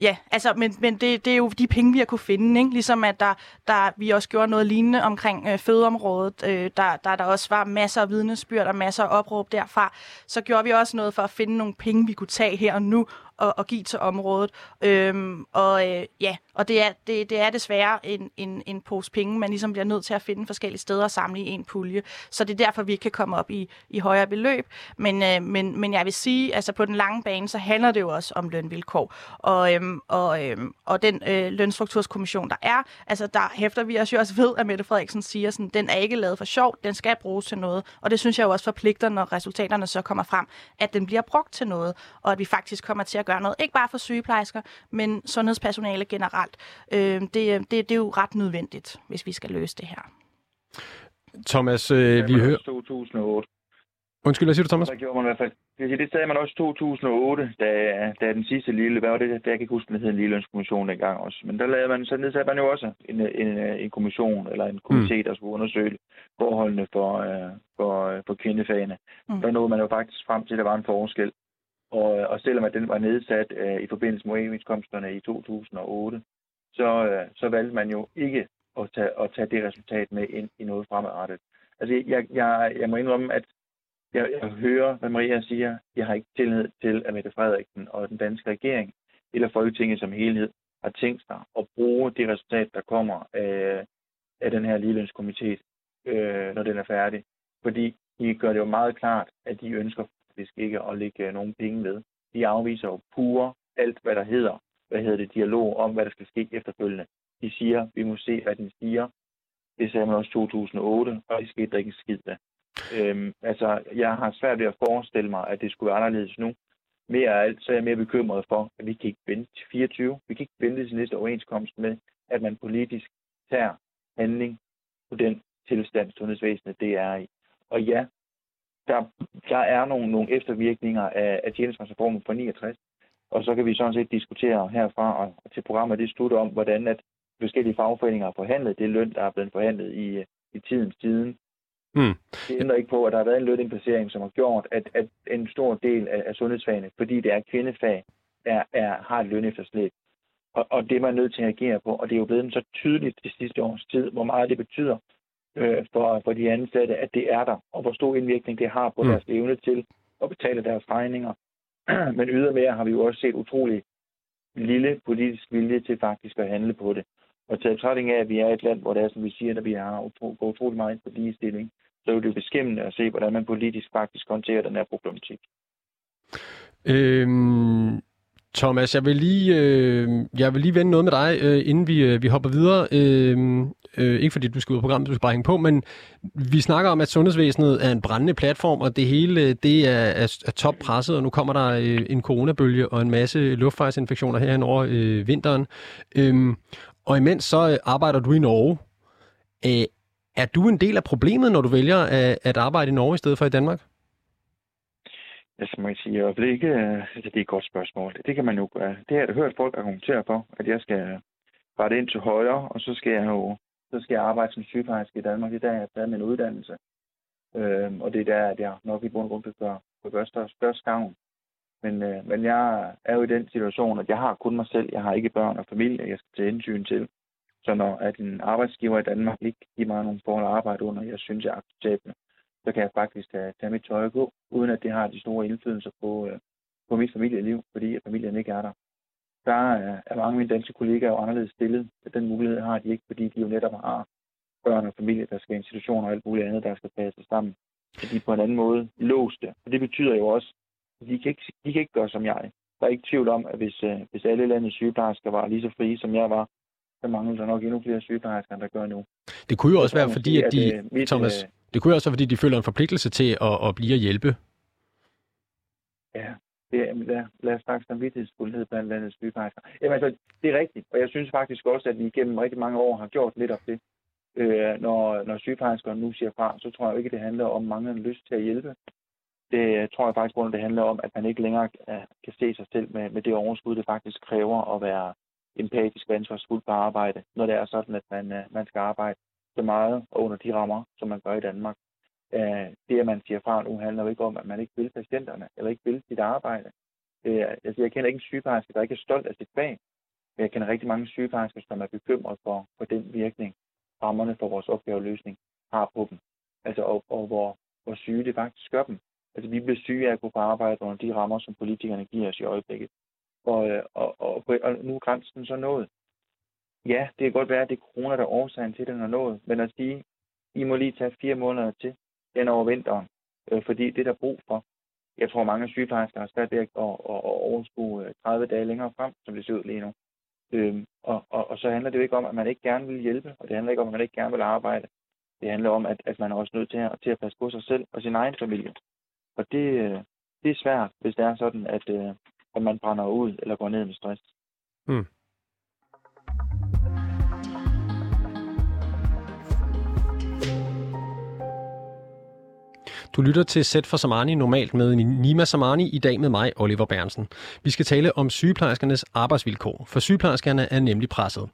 Ja, altså, men, men det, det er jo de penge, vi har kunne finde, ikke? Ligesom at der, der, vi også gjorde noget lignende omkring øh, fødeområdet, øh, der, der der også var masser af vidnesbyrd og masser af opråb derfra, så gjorde vi også noget for at finde nogle penge, vi kunne tage her og nu og, og give til området. Øhm, og øh, ja, og det er, det, det er desværre en, en, en pose penge, man ligesom bliver nødt til at finde forskellige steder og samle i en pulje. Så det er derfor, vi ikke kan komme op i, i højere beløb. Men, øh, men, men jeg vil sige, altså på den lange bane, så handler det jo også om lønvilkår. Og, øhm, og, øhm, og den øh, lønstrukturskommission, der er, altså der hæfter vi os jo også ved, at Mette Frederiksen siger, sådan, den er ikke lavet for sjov, den skal bruges til noget. Og det synes jeg jo også forpligter, når resultaterne så kommer frem, at den bliver brugt til noget, og at vi faktisk kommer til at gøre noget, ikke bare for sygeplejersker, men sundhedspersonale generelt. Øh, det, det, det er jo ret nødvendigt, hvis vi skal løse det her. Thomas, øh, vi hører... 2008. Undskyld, hvad siger du, Thomas? Der gjorde man i hvert fald. Det, det sagde man også i 2008, da, da den sidste lille, hvad var det, der jeg kan ikke huske, den hed en ligelønskommission dengang også. Men der lavede man, så nedsatte man jo også en, en, en kommission, eller en komité, mm. der skulle undersøge forholdene for, uh, for, uh, for kvindefagene. Mm. Der nåede man jo faktisk frem til, at der var en forskel. Og, og selvom at den var nedsat øh, i forbindelse med overenskomsterne i 2008, så, øh, så valgte man jo ikke at tage, at tage det resultat med ind i noget fremadrettet. Altså, jeg, jeg, jeg må indrømme, at jeg, jeg hører, hvad Maria siger. Jeg har ikke tillid til, at Mette Frederiksen og den danske regering, eller Folketinget som helhed, har tænkt sig at bruge det resultat, der kommer af, af den her ligelønskomité, øh, når den er færdig. Fordi de gør det jo meget klart, at de ønsker faktisk ikke at lægge øh, nogen penge med. De afviser jo pure alt, hvad der hedder, hvad hedder det, dialog om, hvad der skal ske efterfølgende. De siger, vi må se, hvad den siger. Det sagde man også 2008, og det skete der ikke en skid af. Øhm, altså, jeg har svært ved at forestille mig, at det skulle være anderledes nu. Mere af alt, så er jeg mere bekymret for, at vi kan ikke vente til 24. Vi kan ikke vente til næste overenskomst med, at man politisk tager handling på den tilstand, sundhedsvæsenet det er i. Og ja, der, der er nogle, nogle eftervirkninger af, af tjenestemandsreformen fra 69. Og så kan vi sådan set diskutere herfra og, til programmet det slutter om, hvordan at forskellige fagforeninger har forhandlet det løn, der er blevet forhandlet i, i tidens tiden. Mm. Det ændrer ikke på, at der har været en lønindplacering, som har gjort, at, at en stor del af, af sundhedsfagene, fordi det er kvindefag, er, er, har et lønefterslæb. Og, og det er man nødt til at agere på. Og det er jo blevet så tydeligt det sidste års tid, hvor meget det betyder øh, for, for de ansatte, at det er der, og hvor stor indvirkning det har på Mm. deres evne til at betale deres regninger. Men ydermere har vi jo også set utrolig lille politisk vilje til faktisk at handle på det. Og til betragtning af, at vi er et land, hvor det er, som vi siger, at vi har utro, gået utrolig meget ind på ligestilling, så er det jo beskæmmende at se, hvordan man politisk faktisk håndterer den her problematik. Øhm, Thomas, jeg vil lige, øh, jeg vil lige vende noget med dig, øh, inden vi, øh, vi hopper videre. Øh, øh, ikke fordi du skal ud af programmet, du skal bare hænge på, men vi snakker om, at sundhedsvæsenet er en brændende platform, og det hele det er, er, er toppresset, og nu kommer der øh, en coronabølge og en masse luftvejsinfektioner herhen over øh, vinteren. Øh, og imens så øh, arbejder du i Norge. Øh, er du en del af problemet, når du vælger at, at arbejde i Norge i stedet for i Danmark? Øh, altså, man kan sige, jeg det, ikke, det er et godt spørgsmål. Det kan man jo gøre. Det har jeg hørt folk argumentere for, at jeg skal rette ind til højre, og så skal jeg jo så skal jeg arbejde som sygeplejerske i Danmark. Det er der, jeg har taget min uddannelse. Øhm, og det er der, at jeg nok i bund og grund kan gøre, kan gøre størst, størst gavn. Men, øh, men jeg er jo i den situation, at jeg har kun mig selv. Jeg har ikke børn og familie, jeg skal tage hensyn til. Så når at en arbejdsgiver i Danmark ikke giver mig nogen forhold at arbejde under, jeg synes er acceptabel, så kan jeg faktisk tage, tage mit tøj på, uden at det har de store indflydelser på, øh, på mit familieliv, fordi at familien ikke er der. Der er, er mange af mine danske kollegaer jo anderledes stillet. Den mulighed har de ikke, fordi de jo netop har børn og familie, der skal i institutioner og alt muligt andet, der skal passe sammen. Så de er på en anden måde låste. Og det betyder jo også, at de kan ikke, de kan ikke gøre som jeg. Der er ikke tvivl om, at hvis, øh, hvis alle landets sygeplejersker var lige så frie, som jeg var, så mangler der nok endnu flere sygeplejersker, end der gør nu. Det kunne jo også Så være, fordi at de, øh, mit, Thomas, øh, det kunne jo også være, fordi de føler en forpligtelse til at, at blive og hjælpe. Ja, det er, lad, lad os snakke samvittighedsfuldhed blandt landets sygeplejersker. Jamen altså, det er rigtigt, og jeg synes faktisk også, at vi igennem rigtig mange år har gjort lidt af det. Øh, når, når sygeplejersker nu siger fra, så tror jeg ikke, det handler om manglende lyst til at hjælpe. Det øh, tror jeg faktisk, at det handler om, at man ikke længere øh, kan se sig selv med, med det overskud, det faktisk kræver at være empatisk og ansvarsfuld på arbejde, når det er sådan, at man, øh, man skal arbejde så meget og under de rammer, som man gør i Danmark. Øh, det, at man siger fra nu, handler jo ikke om, at man ikke vil patienterne, eller ikke vil sit arbejde. Øh, altså, jeg kender ikke en sygeplejerske, der ikke er stolt af sit fag. men Jeg kender rigtig mange sygeplejersker, som er bekymret for, for den virkning, rammerne for vores opgaveløsning har på dem. Altså, og, og hvor, hvor syge det faktisk gør dem. Altså, vi bliver syge af at gå på arbejde under de rammer, som politikerne giver os i øjeblikket. Og, øh, og, og, og nu er grænsen så nået. Ja, det kan godt være, at det er corona, der er årsagen til, at den er nået. Men at sige, I må lige tage fire måneder til den over vinteren. Øh, fordi det er der brug for. Jeg tror, mange sygeplejersker har svært ved at, at, at overskue øh, 30 dage længere frem, som det ser ud lige nu. Øhm, og, og, og så handler det jo ikke om, at man ikke gerne vil hjælpe, og det handler ikke om, at man ikke gerne vil arbejde. Det handler om, at, at man er også nødt til at, til at passe på sig selv og sin egen familie. Og det, øh, det er svært, hvis det er sådan, at, øh, at man brænder ud eller går ned med stress. Mm. Du lytter til Sæt for Samani normalt med Nima Samani, i dag med mig, Oliver Bernsen. Vi skal tale om sygeplejerskernes arbejdsvilkår, for sygeplejerskerne er nemlig presset.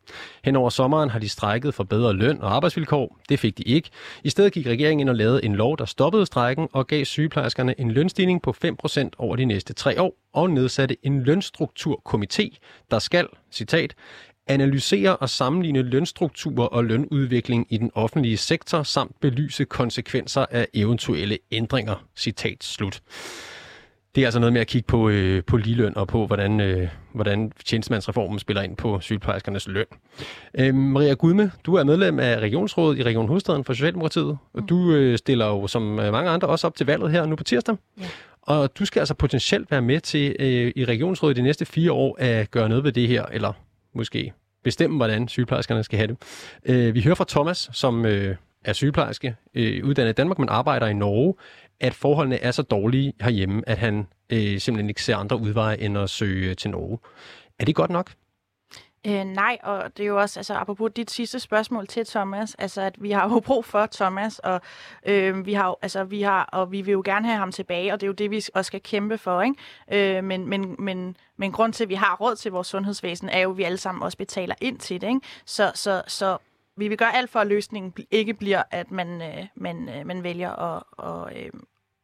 Hen over sommeren har de strækket for bedre løn og arbejdsvilkår. Det fik de ikke. I stedet gik regeringen ind og lavede en lov, der stoppede strækken og gav sygeplejerskerne en lønstigning på 5% over de næste tre år og nedsatte en lønstrukturkomité, der skal, citat, analysere og sammenligne lønstrukturer og lønudvikling i den offentlige sektor samt belyse konsekvenser af eventuelle ændringer. Citat slut. Det er altså noget med at kigge på, øh, på ligeløn og på, hvordan, øh, hvordan tjenestemandsreformen spiller ind på sygeplejerskernes løn. Øh, Maria Gudme, du er medlem af Regionsrådet i Region Hovedstaden for Socialdemokratiet, og du øh, stiller jo som mange andre også op til valget her nu på tirsdag. Ja. Og du skal altså potentielt være med til øh, i Regionsrådet de næste fire år at gøre noget ved det her, eller måske bestemme, hvordan sygeplejerskerne skal have det. Øh, vi hører fra Thomas, som øh, er sygeplejerske, øh, uddannet i Danmark, men arbejder i Norge, at forholdene er så dårlige herhjemme, at han øh, simpelthen ikke ser andre udveje end at søge til Norge. Er det godt nok? Øh, nej, og det er jo også, altså apropos dit sidste spørgsmål til Thomas, altså at vi har jo brug for Thomas, og øh, vi har jo, altså vi har, og vi vil jo gerne have ham tilbage, og det er jo det, vi også skal kæmpe for, ikke? Øh, men, men, men, men grund til, at vi har råd til vores sundhedsvæsen, er jo, at vi alle sammen også betaler ind til det, ikke? Så, så, så vi vil gøre alt for, at løsningen ikke bliver, at man, øh, man, øh, man vælger at, og, øh,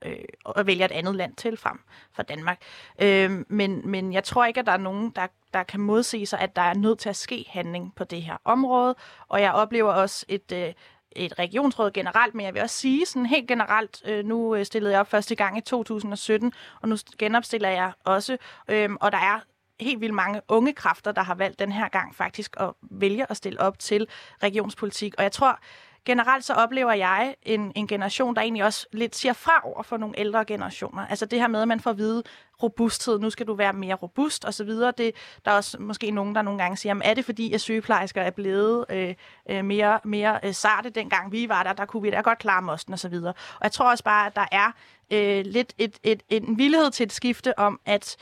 øh, og vælger et andet land til frem for Danmark. Øh, men, men jeg tror ikke, at der er nogen, der, der kan modsige sig, at der er nødt til at ske handling på det her område. Og jeg oplever også et, øh, et regionsråd generelt, men jeg vil også sige sådan helt generelt, øh, nu øh, stillede jeg op første gang i 2017, og nu genopstiller jeg også, øh, og der er helt vildt mange unge kræfter, der har valgt den her gang faktisk at vælge at stille op til regionspolitik. Og jeg tror, generelt så oplever jeg en, en generation, der egentlig også lidt siger fra over for nogle ældre generationer. Altså det her med, at man får at vide robusthed, nu skal du være mere robust osv. Det, der er også måske nogen, der nogle gange siger, er det fordi, at sygeplejersker er blevet øh, øh, mere, mere øh, sarte, dengang vi var der, der kunne vi da godt klare mosten osv. Og, og jeg tror også bare, at der er øh, lidt et, et, et, en villighed til et skifte om, at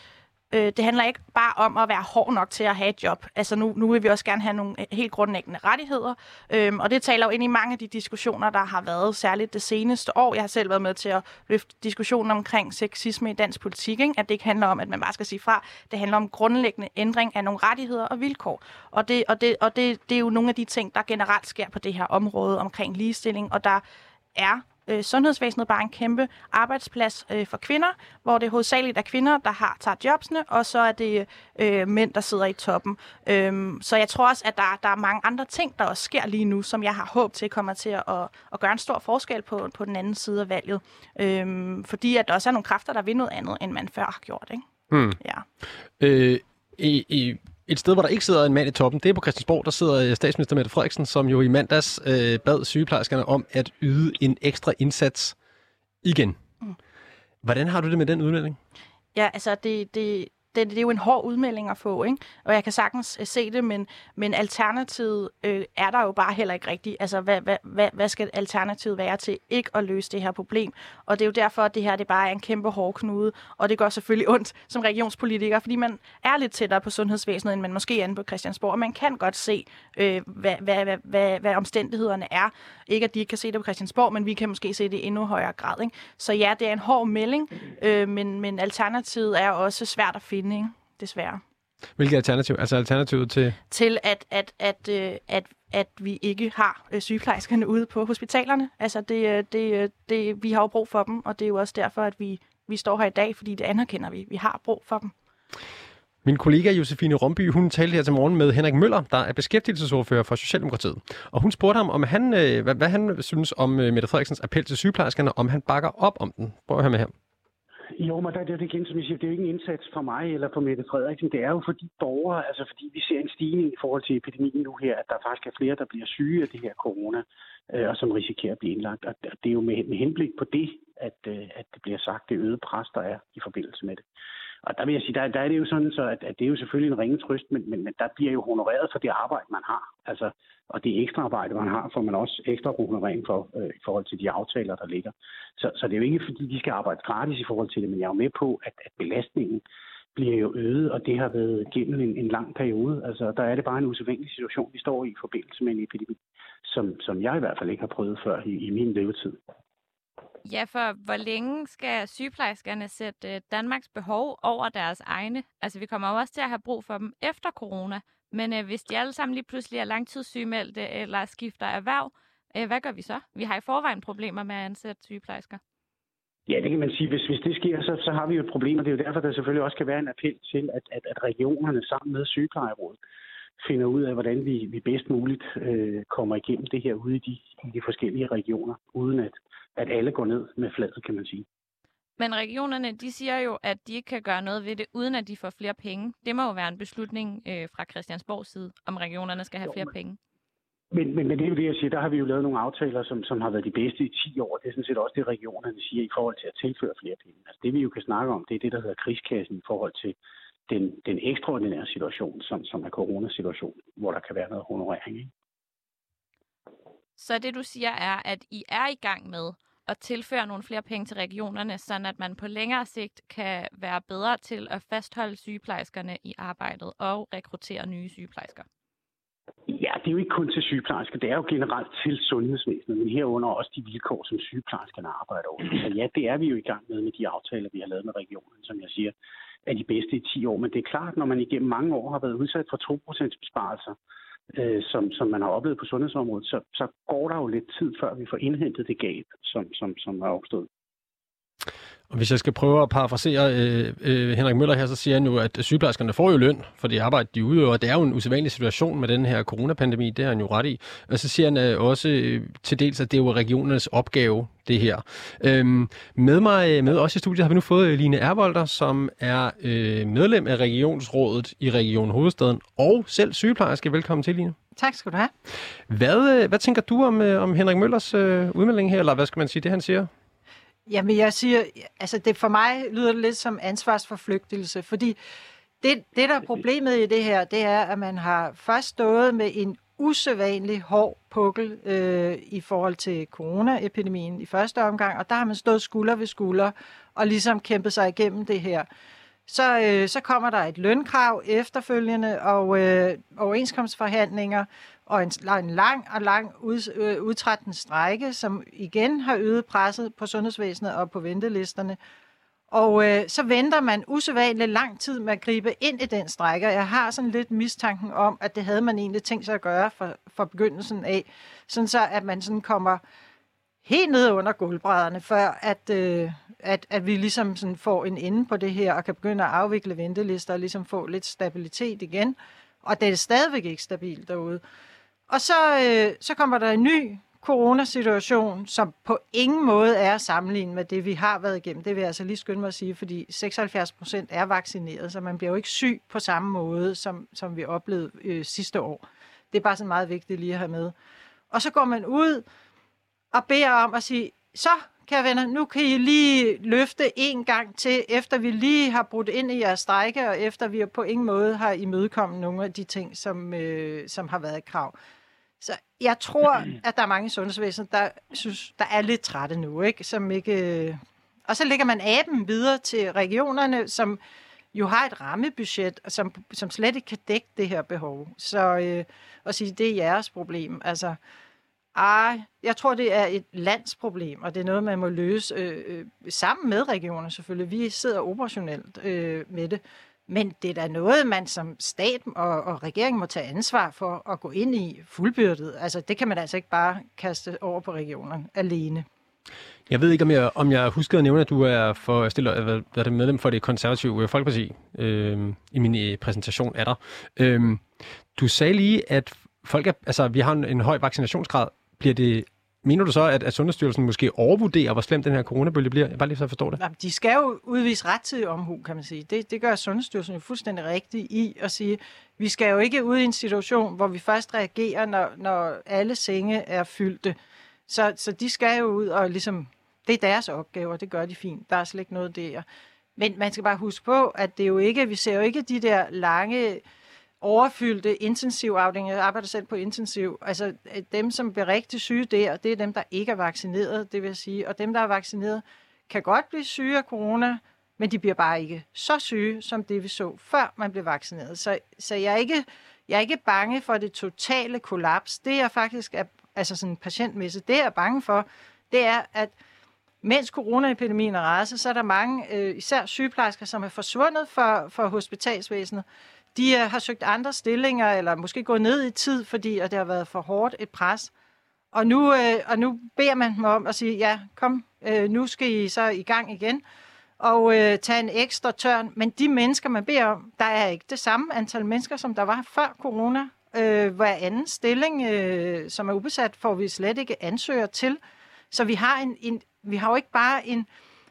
Øh, det handler ikke bare om at være hård nok til at have et job. Altså nu, nu vil vi også gerne have nogle øh, helt grundlæggende rettigheder, øhm, og det taler jo ind i mange af de diskussioner, der har været, særligt det seneste år. Jeg har selv været med til at løfte diskussionen omkring sexisme i dansk politik, ikke? at det ikke handler om, at man bare skal sige fra. Det handler om grundlæggende ændring af nogle rettigheder og vilkår. Og det, og det, og det, det er jo nogle af de ting, der generelt sker på det her område omkring ligestilling, og der er øh, sundhedsvæsenet bare en kæmpe arbejdsplads øh, for kvinder, hvor det hovedsageligt er kvinder, der har tager jobsene, og så er det øh, mænd, der sidder i toppen. Øhm, så jeg tror også, at der, der er mange andre ting, der også sker lige nu, som jeg har håb til kommer til at, at, at gøre en stor forskel på, på den anden side af valget. Øhm, fordi at der også er nogle kræfter, der vil noget andet, end man før har gjort. Ikke? Hmm. Ja. Øh, i, i et sted, hvor der ikke sidder en mand i toppen, det er på Christiansborg, der sidder øh, statsminister Mette Frederiksen, som jo i mandags øh, bad sygeplejerskerne om at yde en ekstra indsats igen. Mm. Hvordan har du det med den udmelding? Ja, altså det, det, det det, er jo en hård udmelding at få, ikke? og jeg kan sagtens øh, se det, men, men alternativet øh, er der jo bare heller ikke rigtigt. Altså, hvad, hvad, hvad, hvad skal alternativet være til ikke at løse det her problem? Og det er jo derfor, at det her det bare er en kæmpe hård knude, og det gør selvfølgelig ondt som regionspolitiker, fordi man er lidt tættere på sundhedsvæsenet, end man måske er på Christiansborg, og man kan godt se, øh, hvad, hvad, hvad, hvad, hvad omstændighederne er. Ikke at de ikke kan se det på Christiansborg, men vi kan måske se det i endnu højere grad. Ikke? Så ja, det er en hård melding, øh, men, men alternativet er også svært at finde, ikke? desværre. Hvilket alternativ? Altså alternativet til? Til at, at, at, at, at, at vi ikke har øh, sygeplejerskerne ude på hospitalerne. Altså det, øh, det, øh, det, vi har jo brug for dem, og det er jo også derfor, at vi, vi står her i dag, fordi det anerkender vi. Vi har brug for dem. Min kollega Josefine Romby, hun talte her til morgen med Henrik Møller, der er beskæftigelsesordfører for Socialdemokratiet. Og hun spurgte ham, om han, hvad, hvad han synes om Mette Frederiksens appel til sygeplejerskerne, om han bakker op om den. Prøv at høre med her. Jo, men der, det er det igen, som jeg siger, det er jo ikke en indsats for mig eller for Mette Frederiksen. Det er jo for de borgere, altså fordi vi ser en stigning i forhold til epidemien nu her, at der faktisk er flere, der bliver syge af det her corona, øh, og som risikerer at blive indlagt. Og det er jo med, med henblik på det, at, øh, at det bliver sagt, det øgede pres, der er i forbindelse med det. Og der vil jeg sige, der, der er det jo sådan, så at, at det er jo selvfølgelig en ringe trøst, men, men, men der bliver jo honoreret for det arbejde, man har. Altså, og det ekstra arbejde, man har, får man også ekstra honorering for øh, i forhold til de aftaler, der ligger. Så, så det er jo ikke, fordi de skal arbejde gratis i forhold til det, men jeg er jo med på, at, at belastningen bliver jo øget, og det har været gennem en, en lang periode. Altså, der er det bare en usædvanlig situation, vi står i i forbindelse med en epidemi, som, som jeg i hvert fald ikke har prøvet før i, i min levetid. Ja, for hvor længe skal sygeplejerskerne sætte øh, Danmarks behov over deres egne? Altså, vi kommer jo også til at have brug for dem efter corona. Men øh, hvis de alle sammen lige pludselig er langtidssygemeldte eller skifter erhverv, øh, hvad gør vi så? Vi har i forvejen problemer med at ansætte sygeplejersker. Ja, det kan man sige. Hvis, hvis det sker, så, så har vi jo et problem, og det er jo derfor, der selvfølgelig også kan være en appel til, at, at, at regionerne sammen med sygeplejerådet finder ud af, hvordan vi, vi bedst muligt øh, kommer igennem det her ude i de, i de forskellige regioner, uden at, at alle går ned med fladet, kan man sige. Men regionerne, de siger jo, at de ikke kan gøre noget ved det, uden at de får flere penge. Det må jo være en beslutning øh, fra Christiansborgs side, om regionerne skal have jo, flere men, penge. Men, men, men det er jo det, jeg siger. Der har vi jo lavet nogle aftaler, som, som har været de bedste i 10 år. Det er sådan set også det, regionerne siger i forhold til at tilføre flere penge. Altså det, vi jo kan snakke om, det er det, der hedder krigskassen i forhold til den, den ekstraordinære situation, som, som er coronasituationen, hvor der kan være noget honorering. Ikke? Så det, du siger, er, at I er i gang med at tilføre nogle flere penge til regionerne, så at man på længere sigt kan være bedre til at fastholde sygeplejerskerne i arbejdet og rekruttere nye sygeplejersker? Ja, det er jo ikke kun til sygeplejersker. Det er jo generelt til sundhedsvæsenet, men herunder også de vilkår, som sygeplejerskerne arbejder over. Så ja, det er vi jo i gang med med de aftaler, vi har lavet med regionen, som jeg siger, er de bedste i 10 år. Men det er klart, når man igennem mange år har været udsat for 2% besparelser, øh, som, som man har oplevet på sundhedsområdet, så, så går der jo lidt tid, før vi får indhentet det gab, som, som, som er opstået. Og hvis jeg skal prøve at parafrasere øh, øh, Henrik Møller her, så siger han jo, at sygeplejerskerne får jo løn for det arbejde, de udøver. Det er jo en usædvanlig situation med den her coronapandemi, det er han jo ret i. Og så siger han øh, også øh, til dels, at det er jo regionernes opgave, det her. Øhm, med mig med os i studiet har vi nu fået Line Ervolder, som er øh, medlem af Regionsrådet i Region Hovedstaden, og selv sygeplejerske. Velkommen til, Line. Tak skal du have. Hvad, øh, hvad tænker du om, øh, om Henrik Møllers øh, udmelding her, eller hvad skal man sige, det han siger? Jamen, jeg siger, altså det for mig lyder det lidt som ansvarsforflygtelse, fordi det, det, der er problemet i det her, det er, at man har først stået med en usædvanlig hård pukkel øh, i forhold til coronaepidemien i første omgang, og der har man stået skulder ved skulder og ligesom kæmpet sig igennem det her. Så, øh, så kommer der et lønkrav efterfølgende og øh, overenskomstforhandlinger, og en, en lang og lang ud, øh, udtrættende strække, som igen har øget presset på sundhedsvæsenet og på ventelisterne. Og øh, så venter man usædvanligt lang tid med at gribe ind i den strække. Jeg har sådan lidt mistanken om, at det havde man egentlig tænkt sig at gøre fra, fra begyndelsen af, sådan så at man sådan kommer helt ned under gulvbrædderne, før at, øh, at, at vi ligesom sådan får en ende på det her, og kan begynde at afvikle ventelister, og ligesom få lidt stabilitet igen. Og det er stadigvæk ikke stabilt derude. Og så, øh, så kommer der en ny coronasituation, som på ingen måde er sammenlignet med det, vi har været igennem. Det vil jeg altså lige skynde mig at sige, fordi 76 procent er vaccineret, så man bliver jo ikke syg på samme måde, som, som vi oplevede øh, sidste år. Det er bare så meget vigtigt lige at have med. Og så går man ud og beder om at sige, så kære venner, nu kan I lige løfte en gang til, efter vi lige har brudt ind i jeres strække, og efter vi på ingen måde har imødekommet nogle af de ting, som, øh, som har været et krav. Så jeg tror, at der er mange i sundhedsvæsenet, der synes, der er lidt trætte nu, ikke? Som ikke øh... Og så lægger man aben videre til regionerne, som jo har et rammebudget, som, som slet ikke kan dække det her behov. Så øh, at sige, det er jeres problem. Altså, ej, jeg tror, det er et landsproblem, og det er noget, man må løse øh, øh, sammen med regionerne selvfølgelig. Vi sidder operationelt øh, med det. Men det er da noget, man som stat og, og regering må tage ansvar for at gå ind i fuldbyrdet. Altså, det kan man altså ikke bare kaste over på regionerne alene. Jeg ved ikke, om jeg, om jeg husker at nævne, at du er for stiller, hvad, hvad er det medlem for det konservative øh, Folkeparti øh, i min øh, præsentation af dig. Øh, du sagde lige, at folk er, altså, vi har en, en høj vaccinationsgrad. Bliver det Mener du så, at, at Sundhedsstyrelsen måske overvurderer, hvor slem den her coronabølge bliver? Bare lige så jeg forstår det. Jamen, de skal jo udvise rettidig omhu, kan man sige. Det, det gør Sundhedsstyrelsen jo fuldstændig rigtigt i at sige, vi skal jo ikke ud i en situation, hvor vi først reagerer, når, når alle senge er fyldte. Så, så de skal jo ud og ligesom, det er deres opgave, og det gør de fint. Der er slet ikke noget der. Men man skal bare huske på, at det jo ikke, vi ser jo ikke de der lange overfyldte intensivafdelinger. Jeg arbejder selv på intensiv. Altså øh, dem, som bliver rigtig syge der, det er dem, der ikke er vaccineret, det vil sige. Og dem, der er vaccineret, kan godt blive syge af corona, men de bliver bare ikke så syge, som det vi så, før man blev vaccineret. Så, så jeg, er ikke, jeg er ikke bange for det totale kollaps. Det er faktisk, er, altså sådan patientmæssigt, det jeg er bange for, det er, at mens coronaepidemien er raset, så er der mange, øh, især sygeplejersker, som er forsvundet fra, fra hospitalsvæsenet, de øh, har søgt andre stillinger, eller måske gået ned i tid, fordi at det har været for hårdt et pres. Og nu, øh, og nu beder man dem om at sige, ja, kom, øh, nu skal I så i gang igen og øh, tage en ekstra tørn. Men de mennesker, man beder om, der er ikke det samme antal mennesker, som der var før corona. Øh, hver anden stilling, øh, som er ubesat, får vi slet ikke ansøger til. Så vi har, en, en, vi har jo ikke bare en,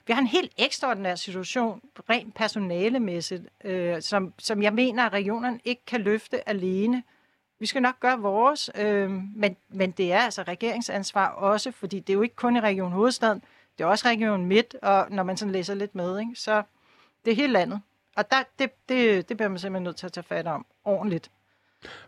vi har en helt ekstraordinær situation, rent personalemæssigt, øh, som, som jeg mener, at regionerne ikke kan løfte alene. Vi skal nok gøre vores, øh, men, men det er altså regeringsansvar også, fordi det er jo ikke kun i Region Hovedstaden, det er også Region Midt, og når man sådan læser lidt med, ikke, så det er hele landet. Og der, det, det, det bliver man simpelthen nødt til at tage fat om ordentligt.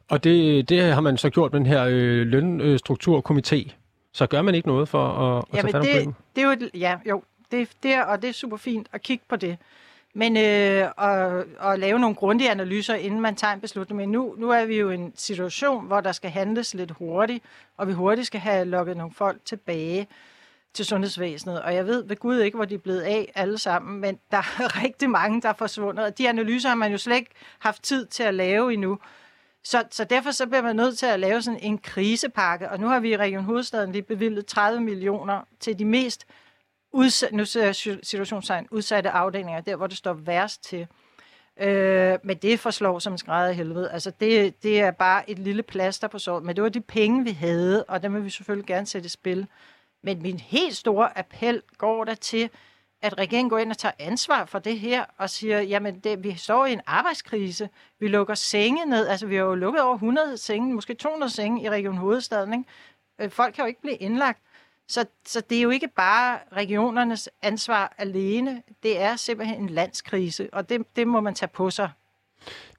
Og det, det har man så gjort med den her øh, lønstrukturkomité. Så gør man ikke noget for at, at tage fat om det, det er jo et, Ja, jo, det, det, og det er super fint at kigge på det. Men øh, at, at lave nogle grundige analyser, inden man tager en beslutning. Men nu, nu er vi jo i en situation, hvor der skal handles lidt hurtigt, og vi hurtigt skal have lukket nogle folk tilbage til sundhedsvæsenet. Og jeg ved ved Gud ikke, hvor de er blevet af alle sammen, men der er rigtig mange, der er forsvundet. Og de analyser har man jo slet ikke haft tid til at lave endnu. Så, så derfor så bliver man nødt til at lave sådan en krisepakke. Og nu har vi i Region Hovedstaden lige bevilget 30 millioner til de mest udsat, nu ser jeg situationstegn, udsatte afdelinger, der hvor det står værst til. Øh, men det forslår som en skræd af helvede. Altså det, det er bare et lille plaster på såret. Men det var de penge, vi havde, og dem vil vi selvfølgelig gerne sætte i spil. Men min helt store appel går der til, at regeringen går ind og tager ansvar for det her og siger, jamen det, vi står i en arbejdskrise, vi lukker senge ned, altså vi har jo lukket over 100 senge, måske 200 senge i Region Hovedstaden, ikke? Øh, folk kan jo ikke blive indlagt. Så, så det er jo ikke bare regionernes ansvar alene, det er simpelthen en landskrise, og det, det må man tage på sig.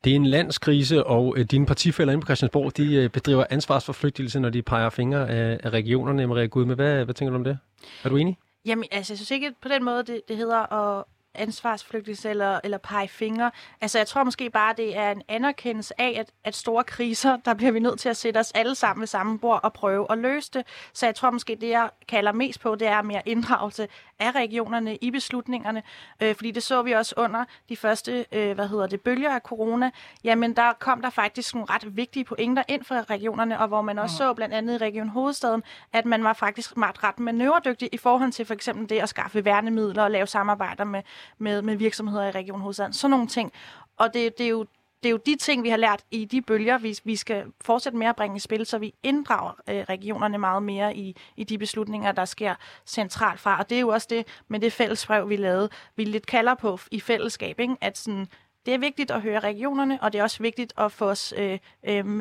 Det er en landskrise, og øh, dine partifælder inde på Christiansborg, de øh, bedriver ansvarsforflygtelse, når de peger fingre af, af regionerne. Maria Gud, hvad, hvad tænker du om det? Er du enig? Jamen, altså, jeg synes ikke på den måde, det, det hedder at ansvarsflygtigelse eller, eller pege fingre. Altså, jeg tror måske bare, det er en anerkendelse af, at, at store kriser, der bliver vi nødt til at sætte os alle sammen ved samme bord og prøve at løse det. Så jeg tror måske, det jeg kalder mest på, det er mere inddragelse af regionerne i beslutningerne. Øh, fordi det så vi også under de første, øh, hvad hedder det, bølger af corona. Jamen, der kom der faktisk nogle ret vigtige pointer ind fra regionerne, og hvor man også mm. så blandt andet i Region Hovedstaden, at man var faktisk ret manøvredygtig i forhold til for eksempel det at skaffe værnemidler og lave samarbejder med med, med virksomheder i Region Hovedstaden. Sådan nogle ting. Og det, det er jo det er jo de ting, vi har lært i de bølger, vi, vi skal fortsætte med at bringe i spil, så vi inddrager øh, regionerne meget mere i, i de beslutninger, der sker centralt fra. Og det er jo også det med det fællesbrev, vi lavede, vi lidt kalder på i fællesskab, ikke? at sådan, det er vigtigt at høre regionerne, og det er også vigtigt at få os, øh, øh,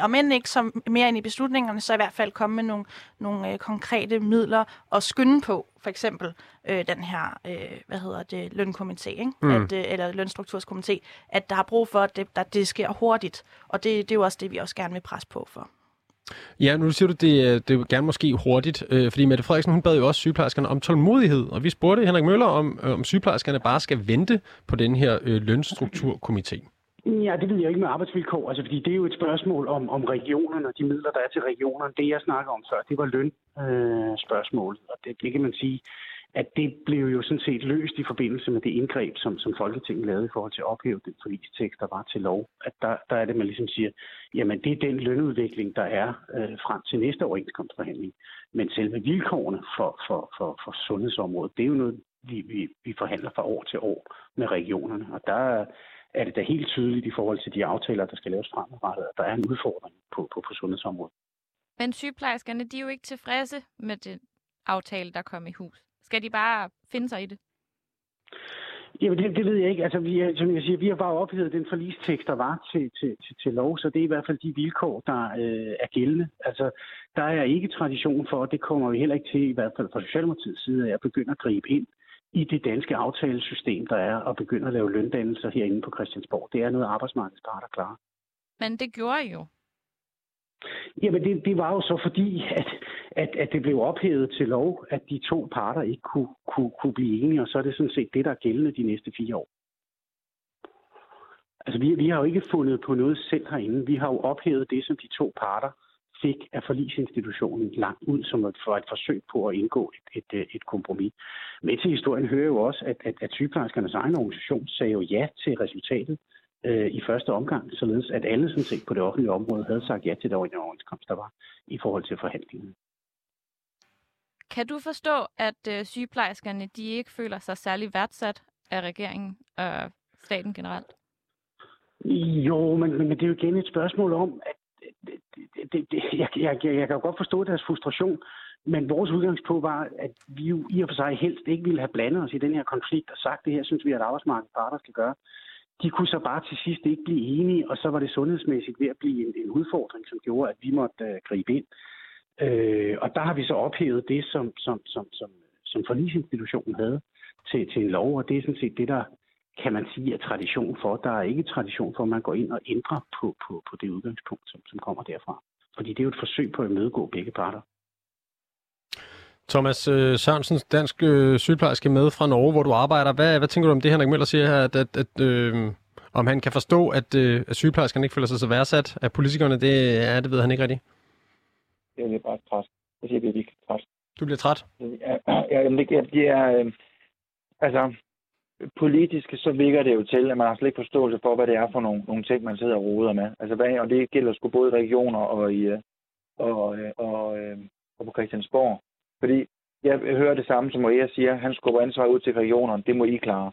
om end ikke som mere ind i beslutningerne, så i hvert fald komme med nogle, nogle øh, konkrete midler og skynde på, for eksempel øh, den her, øh, hvad hedder det, lønkomité, ikke? Mm. At, øh, eller lønstrukturskomité, at der har brug for, at det, at det sker hurtigt, og det, det er jo også det, vi også gerne vil presse på for. Ja, nu siger du, det, øh, det gerne måske hurtigt, øh, fordi Mette Frederiksen, hun bad jo også sygeplejerskerne om tålmodighed, og vi spurgte Henrik Møller, om, øh, om sygeplejerskerne bare skal vente på den her øh, lønstrukturkomité. Ja, det ved jeg ikke med arbejdsvilkår, altså fordi det er jo et spørgsmål om, om regionerne og de midler, der er til regionerne. Det, jeg snakker om før, det var lønspørgsmålet, øh, og det, det kan man sige, at det blev jo sådan set løst i forbindelse med det indgreb, som, som Folketinget lavede i forhold til at ophæve den forlistekst, der var til lov. At der, der er det, man ligesom siger, jamen det er den lønudvikling, der er øh, frem til næste overenskomstforhandling. Men selve vilkårene for, for, for, for sundhedsområdet, det er jo noget, vi, vi, vi forhandler fra år til år med regionerne. Og der er det da helt tydeligt i forhold til de aftaler, der skal laves fremadrettet, at der er en udfordring på, på, på sundhedsområdet. Men sygeplejerskerne, de er jo ikke tilfredse med den aftale, der kom i hus. Skal de bare finde sig i det? Jamen, det, det ved jeg ikke. Altså, vi, er, som jeg siger, vi har bare ophedet den forlistekst, der var til, til, til, til lov, så det er i hvert fald de vilkår, der øh, er gældende. Altså, der er ikke tradition for, og det kommer vi heller ikke til, i hvert fald fra Socialdemokratiets side, at begynde at gribe ind i det danske aftalesystem, der er, og begynde at lave løndannelser herinde på Christiansborg. Det er noget, arbejdsmarkedets parter klarer. Men det gjorde I jo. Jamen, det, det var jo så fordi, at, at, at det blev ophævet til lov, at de to parter ikke kunne, kunne, kunne blive enige, og så er det sådan set det, der er gældende de næste fire år. Altså, vi, vi har jo ikke fundet på noget selv herinde. Vi har jo ophævet det, som de to parter fik af forlisinstitutionen langt ud, som et, for et forsøg på at indgå et, et, et kompromis. Med til historien hører jo også, at, at, at sygeplejerskernes egen organisation sagde jo ja til resultatet øh, i første omgang, således at alle sådan set på det offentlige område havde sagt ja til det overenskomst, der var i forhold til forhandlingerne. Kan du forstå, at øh, sygeplejerskerne de ikke føler sig særlig værdsat af regeringen og staten generelt? Jo, men, men det er jo igen et spørgsmål om, at det, det, det, jeg, jeg, jeg kan jo godt forstå deres frustration, men vores udgangspunkt var, at vi jo i og for sig helst ikke ville have blandet os i den her konflikt og sagt, det her synes vi, at arbejdsmarkedets parter skal gøre. De kunne så bare til sidst ikke blive enige, og så var det sundhedsmæssigt ved at blive en, en udfordring, som gjorde, at vi måtte uh, gribe ind. Øh, og der har vi så ophævet det, som, som, som, som, som forlisinstitutionen havde til, til en lov, og det er sådan set det, der kan man sige er tradition for. Der er ikke tradition for, at man går ind og ændrer på, på, på det udgangspunkt, som, som kommer derfra. Fordi det er jo et forsøg på at imødegå begge parter. Thomas øh, Sørensen, dansk øh, sygeplejerske med fra Norge, hvor du arbejder. Hvad, hvad tænker du om det, Henrik Møller siger her, at, at, at øh, om han kan forstå, at, øh, at sygeplejerskerne ikke føler sig så værdsat af politikerne, det, ja, det ved han ikke rigtigt. Jeg bliver bare træt. Jeg siger, jeg bliver virkelig træt. Du bliver træt? Ja, det, jeg bliver... Øh, altså, politisk så virker det jo til, at man har slet ikke forståelse for, hvad det er for nogle, nogle ting, man sidder og roder med. Altså, hvad, og det gælder sgu både i regioner og, i, øh, og, øh, og, øh, og på Christiansborg. Fordi jeg hører det samme, som Maria siger, han skubber ansvar ud til regionerne, det må I klare.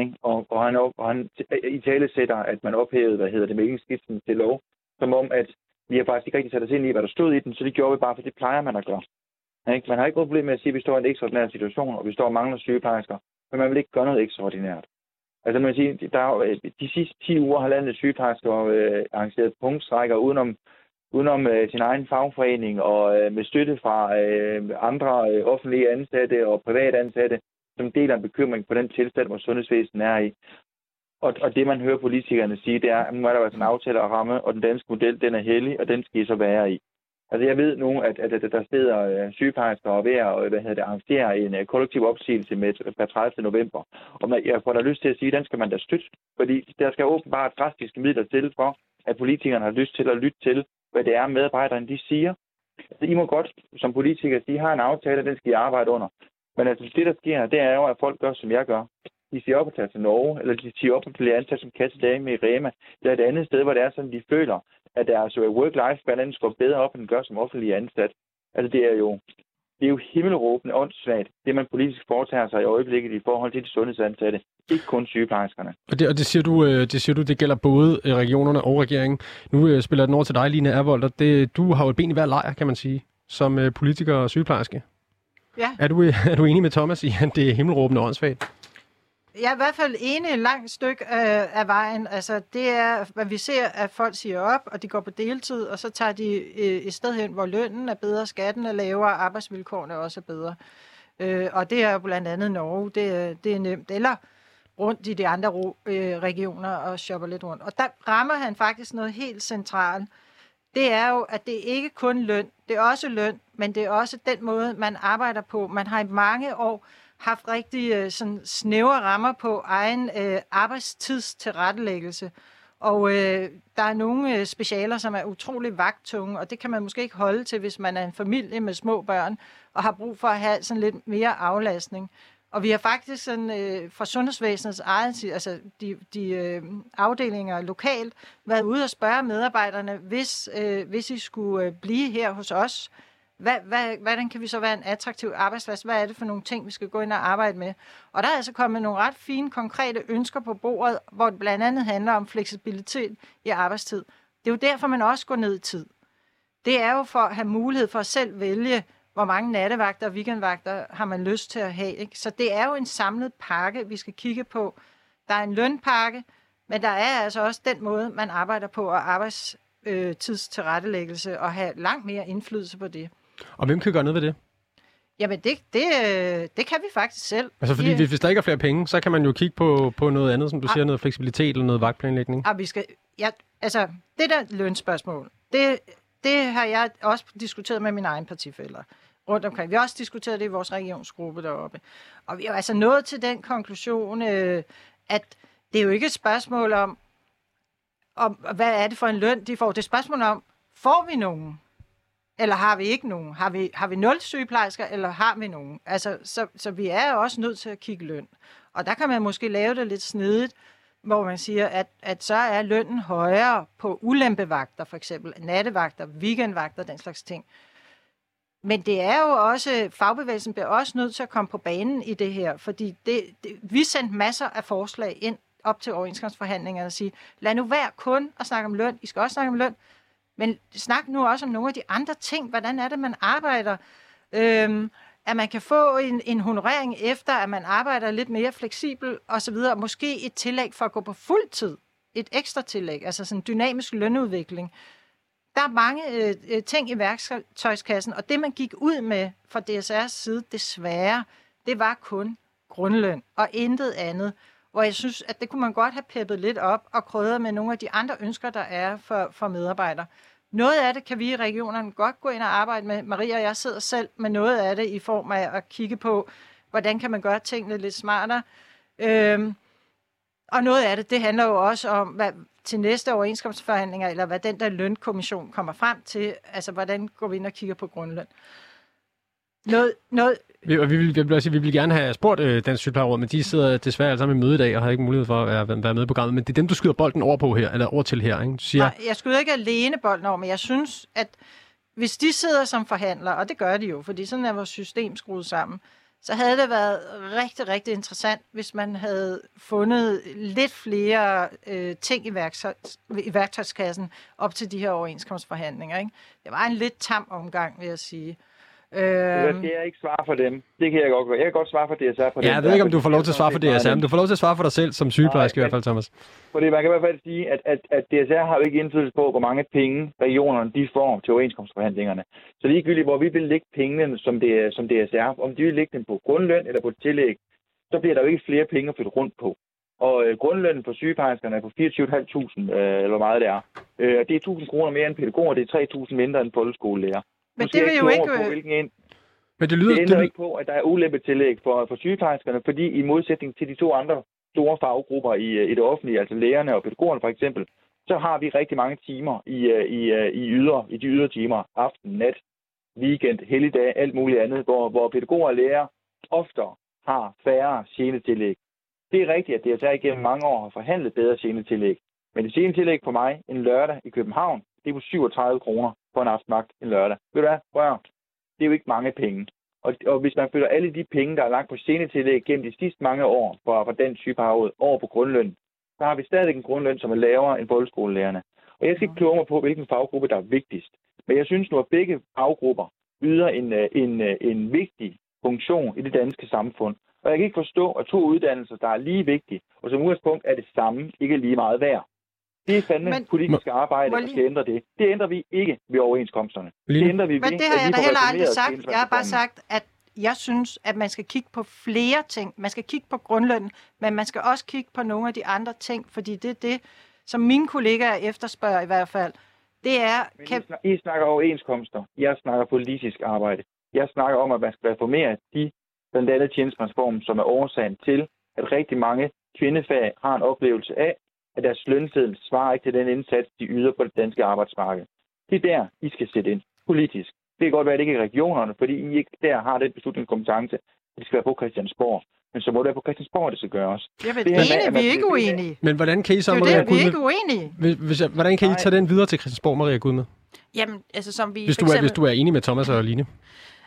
Ikke? Og, og, han, og han i tale sætter, at man ophævede, hvad hedder det, mæglingsskiften til lov, som om, at vi har faktisk ikke rigtig sat os ind i, hvad der stod i den, så det gjorde vi bare, for det plejer man at gøre. Ikke? Man har ikke noget problem med at sige, at vi står i en ekstraordinær situation, og vi står og mangler sygeplejersker, men man vil ikke gøre noget ekstraordinært. Altså man sige, der er, øh, de sidste 10 uger har landet sygeplejersker øh, arrangeret punktstrækker udenom, udenom øh, sin egen fagforening og øh, med støtte fra øh, andre øh, offentlige ansatte og private ansatte, som deler en bekymring på den tilstand, hvor sundhedsvæsenet er i. Og, og det, man hører politikerne sige, det er, at nu er der altså en aftale at ramme, og den danske model, den er hellig, og den skal I så være i. Altså, jeg ved nu, at, at, at der sidder øh, sygeplejersker og ved at øh, hvad hedder det, arrangere en øh, kollektiv opsigelse med øh, per 30. november. Og man, jeg får da lyst til at sige, at den skal man da støtte, fordi der skal åbenbart drastiske midler til for, at politikerne har lyst til at lytte til, hvad det er, medarbejderne de siger. Altså, I må godt som politikere sige, at I har en aftale, den skal I arbejde under. Men altså, det, der sker, det er jo, at folk gør, som jeg gør de siger op og tager til Norge, eller de siger op og bliver ansat som kassedame i Rema, eller et andet sted, hvor det er sådan, de føler, at deres work-life balance går bedre op, end den gør som offentlig ansat. Altså det er jo, det er jo himmelråbende åndssvagt, det man politisk foretager sig i øjeblikket i forhold til de sundhedsansatte. Ikke kun sygeplejerskerne. Og det, og det, siger du, øh, det siger du, det gælder både øh, regionerne og regeringen. Nu øh, spiller den over til dig, Line Ervold, og det, du har jo et ben i hver lejr, kan man sige, som politiker og sygeplejerske. Ja. Er du, er du enig med Thomas i, at det er himmelråbende åndssvagt? Jeg er i hvert fald enig et langt stykke af, af vejen. Altså, det er, hvad vi ser, at folk siger op, og de går på deltid, og så tager de øh, et sted hen, hvor lønnen er bedre, skatten er lavere, og arbejdsvilkårene også er bedre. Øh, og det er jo blandt andet Norge, det det er nemt. Eller rundt i de andre ro, øh, regioner og shopper lidt rundt. Og der rammer han faktisk noget helt centralt. Det er jo, at det ikke kun løn, det er også løn, men det er også den måde, man arbejder på. Man har i mange år haft rigtig øh, sådan snævre rammer på egen øh, arbejdstidstilrettelæggelse. Og øh, der er nogle øh, specialer, som er utrolig vagtunge, og det kan man måske ikke holde til, hvis man er en familie med små børn, og har brug for at have sådan lidt mere aflastning. Og vi har faktisk sådan, øh, fra sundhedsvæsenets eget, altså de, de øh, afdelinger lokalt, været ude og spørge medarbejderne, hvis, øh, hvis I skulle øh, blive her hos os, hvad, hvad, hvordan kan vi så være en attraktiv arbejdsplads? Hvad er det for nogle ting, vi skal gå ind og arbejde med? Og der er altså kommet nogle ret fine, konkrete ønsker på bordet, hvor det blandt andet handler om fleksibilitet i arbejdstid. Det er jo derfor, man også går ned i tid. Det er jo for at have mulighed for at selv vælge, hvor mange nattevagter og weekendvagter har man lyst til at have. Ikke? Så det er jo en samlet pakke, vi skal kigge på. Der er en lønpakke, men der er altså også den måde, man arbejder på, og arbejdstidstilrettelæggelse, øh, og have langt mere indflydelse på det. Og hvem kan gøre noget ved det? Jamen, det, det, øh, det kan vi faktisk selv. Altså, fordi ja. hvis der ikke er flere penge, så kan man jo kigge på, på noget andet, som du Ah. siger, noget fleksibilitet eller noget vagtplanlægning. Ah, vi skal, ja, altså, det der lønspørgsmål, det, det har jeg også diskuteret med mine egne partifælder rundt omkring. Vi har også diskuteret det i vores regionsgruppe deroppe. Og vi er altså nået til den konklusion, øh, at det er jo ikke et spørgsmål om, om, hvad er det for en løn, de får. Det er et spørgsmål om, får vi nogen? Eller har vi ikke nogen? Har vi, har vi nul sygeplejersker, eller har vi nogen? Altså, så, så vi er også nødt til at kigge løn. Og der kan man måske lave det lidt snedigt, hvor man siger, at, at så er lønnen højere på ulempevagter, for eksempel nattevagter, weekendvagter, den slags ting. Men det er jo også, fagbevægelsen bliver også nødt til at komme på banen i det her, fordi det, det, vi sendte masser af forslag ind op til overenskomstforhandlingerne og sige, lad nu være kun at snakke om løn, I skal også snakke om løn, men snak nu også om nogle af de andre ting. Hvordan er det, man arbejder? Øhm, at man kan få en, en honorering efter, at man arbejder lidt mere fleksibel osv. Måske et tillæg for at gå på fuld tid. Et ekstra tillæg, altså sådan en dynamisk lønudvikling. Der er mange øh, ting i værktøjskassen, og det man gik ud med fra DSR's side, desværre, det var kun grundløn og intet andet. Hvor jeg synes, at det kunne man godt have peppet lidt op og krydret med nogle af de andre ønsker, der er for, for medarbejdere. Noget af det kan vi i regionerne godt gå ind og arbejde med. Maria og jeg sidder selv med noget af det i form af at kigge på, hvordan kan man gøre tingene lidt smartere. Øhm, og noget af det, det handler jo også om, hvad til næste overenskomstforhandlinger, eller hvad den der lønkommission kommer frem til, altså hvordan går vi ind og kigger på grundløn. Noget, noget, Vi, og vi, vil, jeg vil sige, vi vil gerne have spurgt øh, Dansk Sygeplejeråd, men de sidder desværre alle sammen i møde i dag og har ikke mulighed for at være, være med i programmet. Men det er dem, du skyder bolden over på her, eller over til her. Ikke? Du siger, Nej, jeg skulle ikke alene bolden over, men jeg synes, at hvis de sidder som forhandlere, og det gør de jo, fordi sådan er vores system skruet sammen, så havde det været rigtig, rigtig interessant, hvis man havde fundet lidt flere øh, ting i, værktøj, i værktøjskassen op til de her overenskomstforhandlinger. Ikke? Det var en lidt tam omgang, vil jeg sige. Øhm, skal jeg ikke svare for dem? Det kan jeg godt gøre. Jeg kan godt svare for DSR for dem. ja, jeg ved ikke, om du får lov til at svare for DSR, men du får lov til at svare for dig selv som sygeplejerske i Nej, hvert fald, Thomas. Fordi man kan i hvert fald sige, at, at, at DSR har jo ikke indflydelse på, hvor mange penge regionerne de får til overenskomstforhandlingerne. Så ligegyldigt, hvor vi vil lægge pengene som, det, som DSR, om de vil lægge dem på grundløn eller på tillæg, så bliver der jo ikke flere penge at flytte rundt på. Og øh, grundlønnen for sygeplejerskerne er på 24.500, øh, eller hvor meget det er. Øh, det er 1.000 kroner mere end pædagoger, det er 3.000 mindre end folkeskolelærer. Men det vil jo ikke... På, hvilken en, Men det lyder... det ændrer Det, ikke på, at der er ulempetillæg for, for sygeplejerskerne, fordi i modsætning til de to andre store faggrupper i, øh, i det offentlige, altså lægerne og pædagogerne for eksempel, så har vi rigtig mange timer i, øh, i, øh, i, yder, i de ydre timer, aften, nat, weekend, helligdag, alt muligt andet, hvor, hvor pædagoger og læger oftere har færre genetillæg. Det er rigtigt, at DSR igennem mange år har forhandlet bedre genetillæg. Men det genetillæg for mig en lørdag i København, det er på 37 kroner for en aftenmagt en lørdag. Ved du hvad? Prøv at- Det er jo ikke mange penge. Og, og hvis man flytter alle de penge, der er lagt på scenetillæg gennem de sidste mange år fra, fra den sygeplejeråd over på grundløn, så har vi stadig en grundløn, som er lavere end folkeskolelærerne. Og jeg skal ikke kloge mig på, hvilken faggruppe, der er vigtigst. Men jeg synes nu, at begge faggrupper yder en, øh, en, øh, en vigtig funktion i det danske samfund. Og jeg kan ikke forstå, at to uddannelser, der er lige vigtige, og som udgangspunkt er det samme, ikke lige meget værd. Det er fandme Men- politisk arbejde, der lige- skal ændre det. Det ændrer vi ikke ved overenskomsterne. Line? Det ændrer vi Men ved, det har jeg da heller aldrig sagt. Jeg har bare sagt, at jeg synes, at man skal kigge på flere ting. Man skal kigge på grundlønnen, men man skal også kigge på nogle af de andre ting, fordi det er det, som mine kollegaer efterspørger i hvert fald. Det er, Men kan, I, snak, I snakker overenskomster. Jeg snakker politisk arbejde. Jeg snakker om, at man skal reformere de blandt andet tjenestemandsform, som er årsagen til, at rigtig mange kvindefag har en oplevelse af, at deres lønseddel svarer ikke til den indsats, de yder på det danske arbejdsmarked. Det er der, I skal sætte ind politisk. Det kan godt være, at det ikke er regionerne, fordi I ikke der har den beslutningskompetence, at det skal være på Christiansborg. Men så må det være på Christiansborg, det skal gøres. ved, det her med, vi er ikke uenige. Men hvordan kan I så, Det er jo Maria det, vi er ikke uenige. hvis, hvis, jeg- hvordan kan I tage den videre til Christiansborg, Maria Gudme? Jamen, altså som vi Hvis for du, er, eksempel, hvis du er enig med Thomas og Line.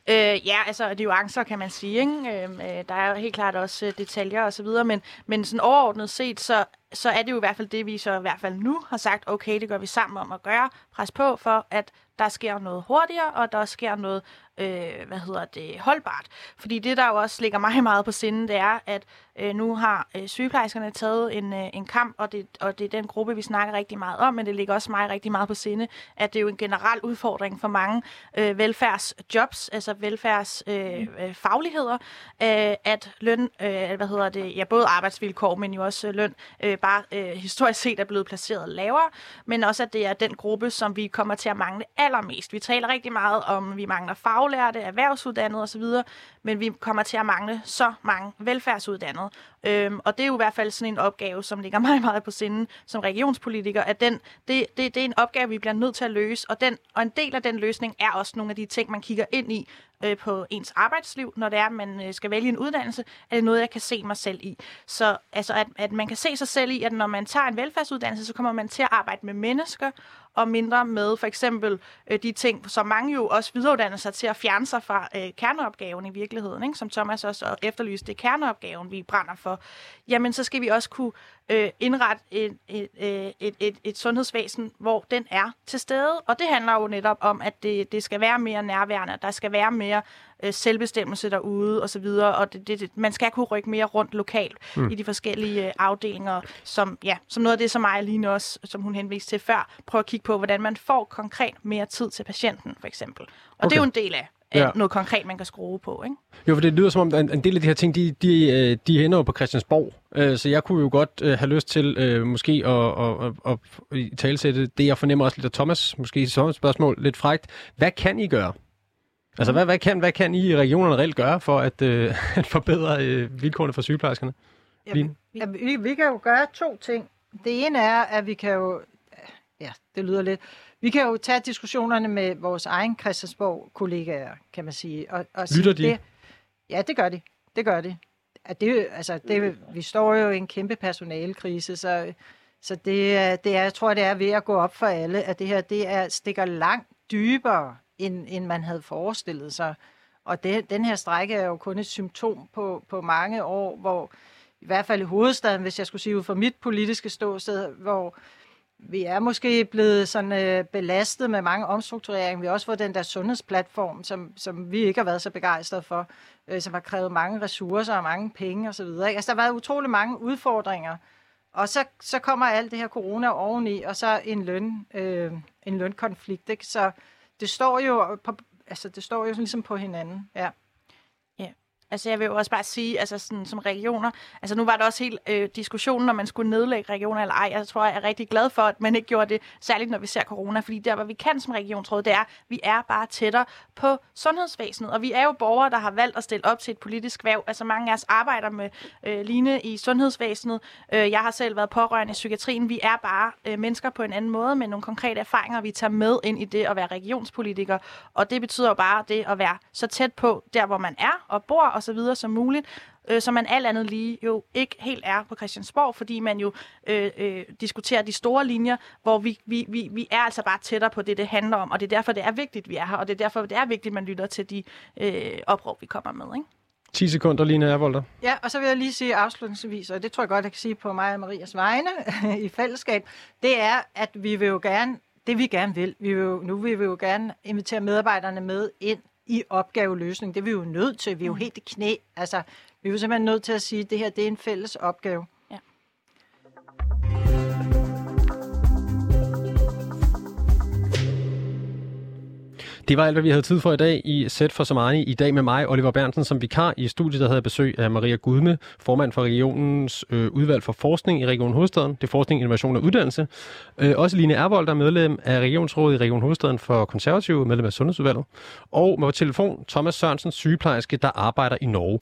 Øh, ja, altså nuancer kan man sige. Ikke? Øh, øh, der er jo helt klart også øh, detaljer og så videre, men, men sådan overordnet set, så, så er det jo i hvert fald det, vi så i hvert fald nu har sagt, okay, det gør vi sammen om at gøre. Pres på for, at der sker noget hurtigere, og der sker noget, øh, hvad hedder det, holdbart. Fordi det, der jo også ligger mig meget på sinde, det er, at øh, nu har øh, sygeplejerskerne taget en, øh, en kamp, og det, og det er den gruppe, vi snakker rigtig meget om, men det ligger også mig rigtig meget på sinde, at det er jo en generel udfordring for mange øh, velfærdsjobs, altså velfærdsfagligheder, øh, øh, fagligheder, øh, at løn, øh, hvad hedder det, ja, både arbejdsvilkår, men jo også øh, løn, øh, bare øh, historisk set er blevet placeret lavere, men også at det er den gruppe, som vi kommer til at mangle allermest. Vi taler rigtig meget om, at vi mangler faglærte, erhvervsuddannede osv., men vi kommer til at mangle så mange velfærdsuddannede. Øhm, og det er jo i hvert fald sådan en opgave, som ligger mig meget på sinde som regionspolitiker, at den, det, det, det er en opgave, vi bliver nødt til at løse, og, den, og en del af den løsning er også nogle af de ting, man kigger ind i øh, på ens arbejdsliv, når det er, at man øh, skal vælge en uddannelse, er det noget, jeg kan se mig selv i. Så altså, at, at man kan se sig selv i, at når man tager en velfærdsuddannelse, så kommer man til at arbejde med mennesker, og mindre med for eksempel øh, de ting, som mange jo også videreuddanner sig til at fjerne sig fra øh, kerneopgaven i virkeligheden, ikke? som Thomas også efterlyste, det er kerneopgaven, vi brænder for, jamen så skal vi også kunne øh, indrette et, et, øh, et, et, et, sundhedsvæsen, hvor den er til stede. Og det handler jo netop om, at det, det skal være mere nærværende, der skal være mere øh, selvbestemmelse derude og så videre, og det, det, det, man skal kunne rykke mere rundt lokalt mm. i de forskellige øh, afdelinger, som, ja, som noget af det, som mig og Line også, som hun henviste til før, prøver at kigge på, hvordan man får konkret mere tid til patienten, for eksempel. Og okay. det er jo en del af, Ja. noget konkret, man kan skrue på, ikke? Jo, for det lyder som om, at en, del af de her ting, de, de, øh, de ender jo på Christiansborg. Øh, Så jeg kunne jo godt øh, have lyst til måske at, at, at, at talsætte det, jeg fornemmer også lidt af Thomas, måske som et spørgsmål lidt frægt. Hvad kan I gøre? Altså, hvad, hvad, kan, hvad kan I i regionerne reelt gøre for at, øh, at forbedre øh, vilkårene for sygeplejerskerne? Line? Ja, vi, vi kan jo gøre to ting. Det ene er, at vi kan jo... Ja, det lyder lidt... Vi kan jo tage diskussionerne med vores egen Christiansborg-kollegaer, kan man sige. Og, og Lytter de? Det, ja, det gør de. Det gør de. At det, altså, det, vi står jo i en kæmpe personalekrise, så, så det, det er, jeg tror, det er ved at gå op for alle, at det her det er, stikker langt dybere, end, end man havde forestillet sig. Og det, den her strække er jo kun et symptom på, på mange år, hvor i hvert fald i hovedstaden, hvis jeg skulle sige ud fra mit politiske ståsted, hvor vi er måske blevet sådan øh, belastet med mange omstruktureringer. Vi har også fået den der sundhedsplatform, som, som vi ikke har været så begejstrede for, øh, som har krævet mange ressourcer og mange penge osv. Altså, der har været utrolig mange udfordringer. Og så, så kommer alt det her corona oveni, og så en, løn, øh, en lønkonflikt. Ikke? Så det står jo på, altså, det står jo ligesom på hinanden. Ja. Altså jeg vil jo også bare sige, altså sådan, som regioner, altså nu var der også helt øh, diskussionen, om man skulle nedlægge regioner eller ej. Jeg tror, jeg er rigtig glad for, at man ikke gjorde det, særligt når vi ser corona, fordi der, hvor vi kan som regionsråd, det er, vi er bare tættere på sundhedsvæsenet, og vi er jo borgere, der har valgt at stille op til et politisk værv. Altså mange af os arbejder med øh, Line i sundhedsvæsenet. Øh, jeg har selv været pårørende i psykiatrien. Vi er bare øh, mennesker på en anden måde med nogle konkrete erfaringer, vi tager med ind i det at være regionspolitiker, og det betyder jo bare det at være så tæt på der, hvor man er og bor og så videre som muligt, øh, så man alt andet lige jo ikke helt er på Christiansborg, fordi man jo øh, øh, diskuterer de store linjer, hvor vi, vi, vi, vi er altså bare tættere på det, det handler om, og det er derfor, det er vigtigt, vi er her, og det er derfor, det er vigtigt, at man lytter til de øh, opråb, vi kommer med. Ikke? 10 sekunder, Line Ervolder. Ja, og så vil jeg lige sige afslutningsvis, og det tror jeg godt, jeg kan sige på mig og Marias vegne i fællesskab, det er, at vi vil jo gerne, det vi gerne vil, vi vil jo, nu vil vi jo gerne invitere medarbejderne med ind i opgaveløsning. Det er vi jo nødt til. Vi er jo helt i knæ. Altså, Vi er jo simpelthen nødt til at sige, at det her det er en fælles opgave. Ja. Det var alt, hvad vi havde tid for i dag i Sæt for Somani. I dag med mig, Oliver Bernsen, som vikar i studiet, der havde besøg af Maria Gudme, formand for regionens øh, udvalg for forskning i Region Hovedstaden. Det er forskning, innovation og uddannelse. Øh, også Line Ervold, der er medlem af Regionsrådet i Region Hovedstaden for konservative, medlem af Sundhedsudvalget. Og med telefon Thomas Sørensen, sygeplejerske, der arbejder i Norge.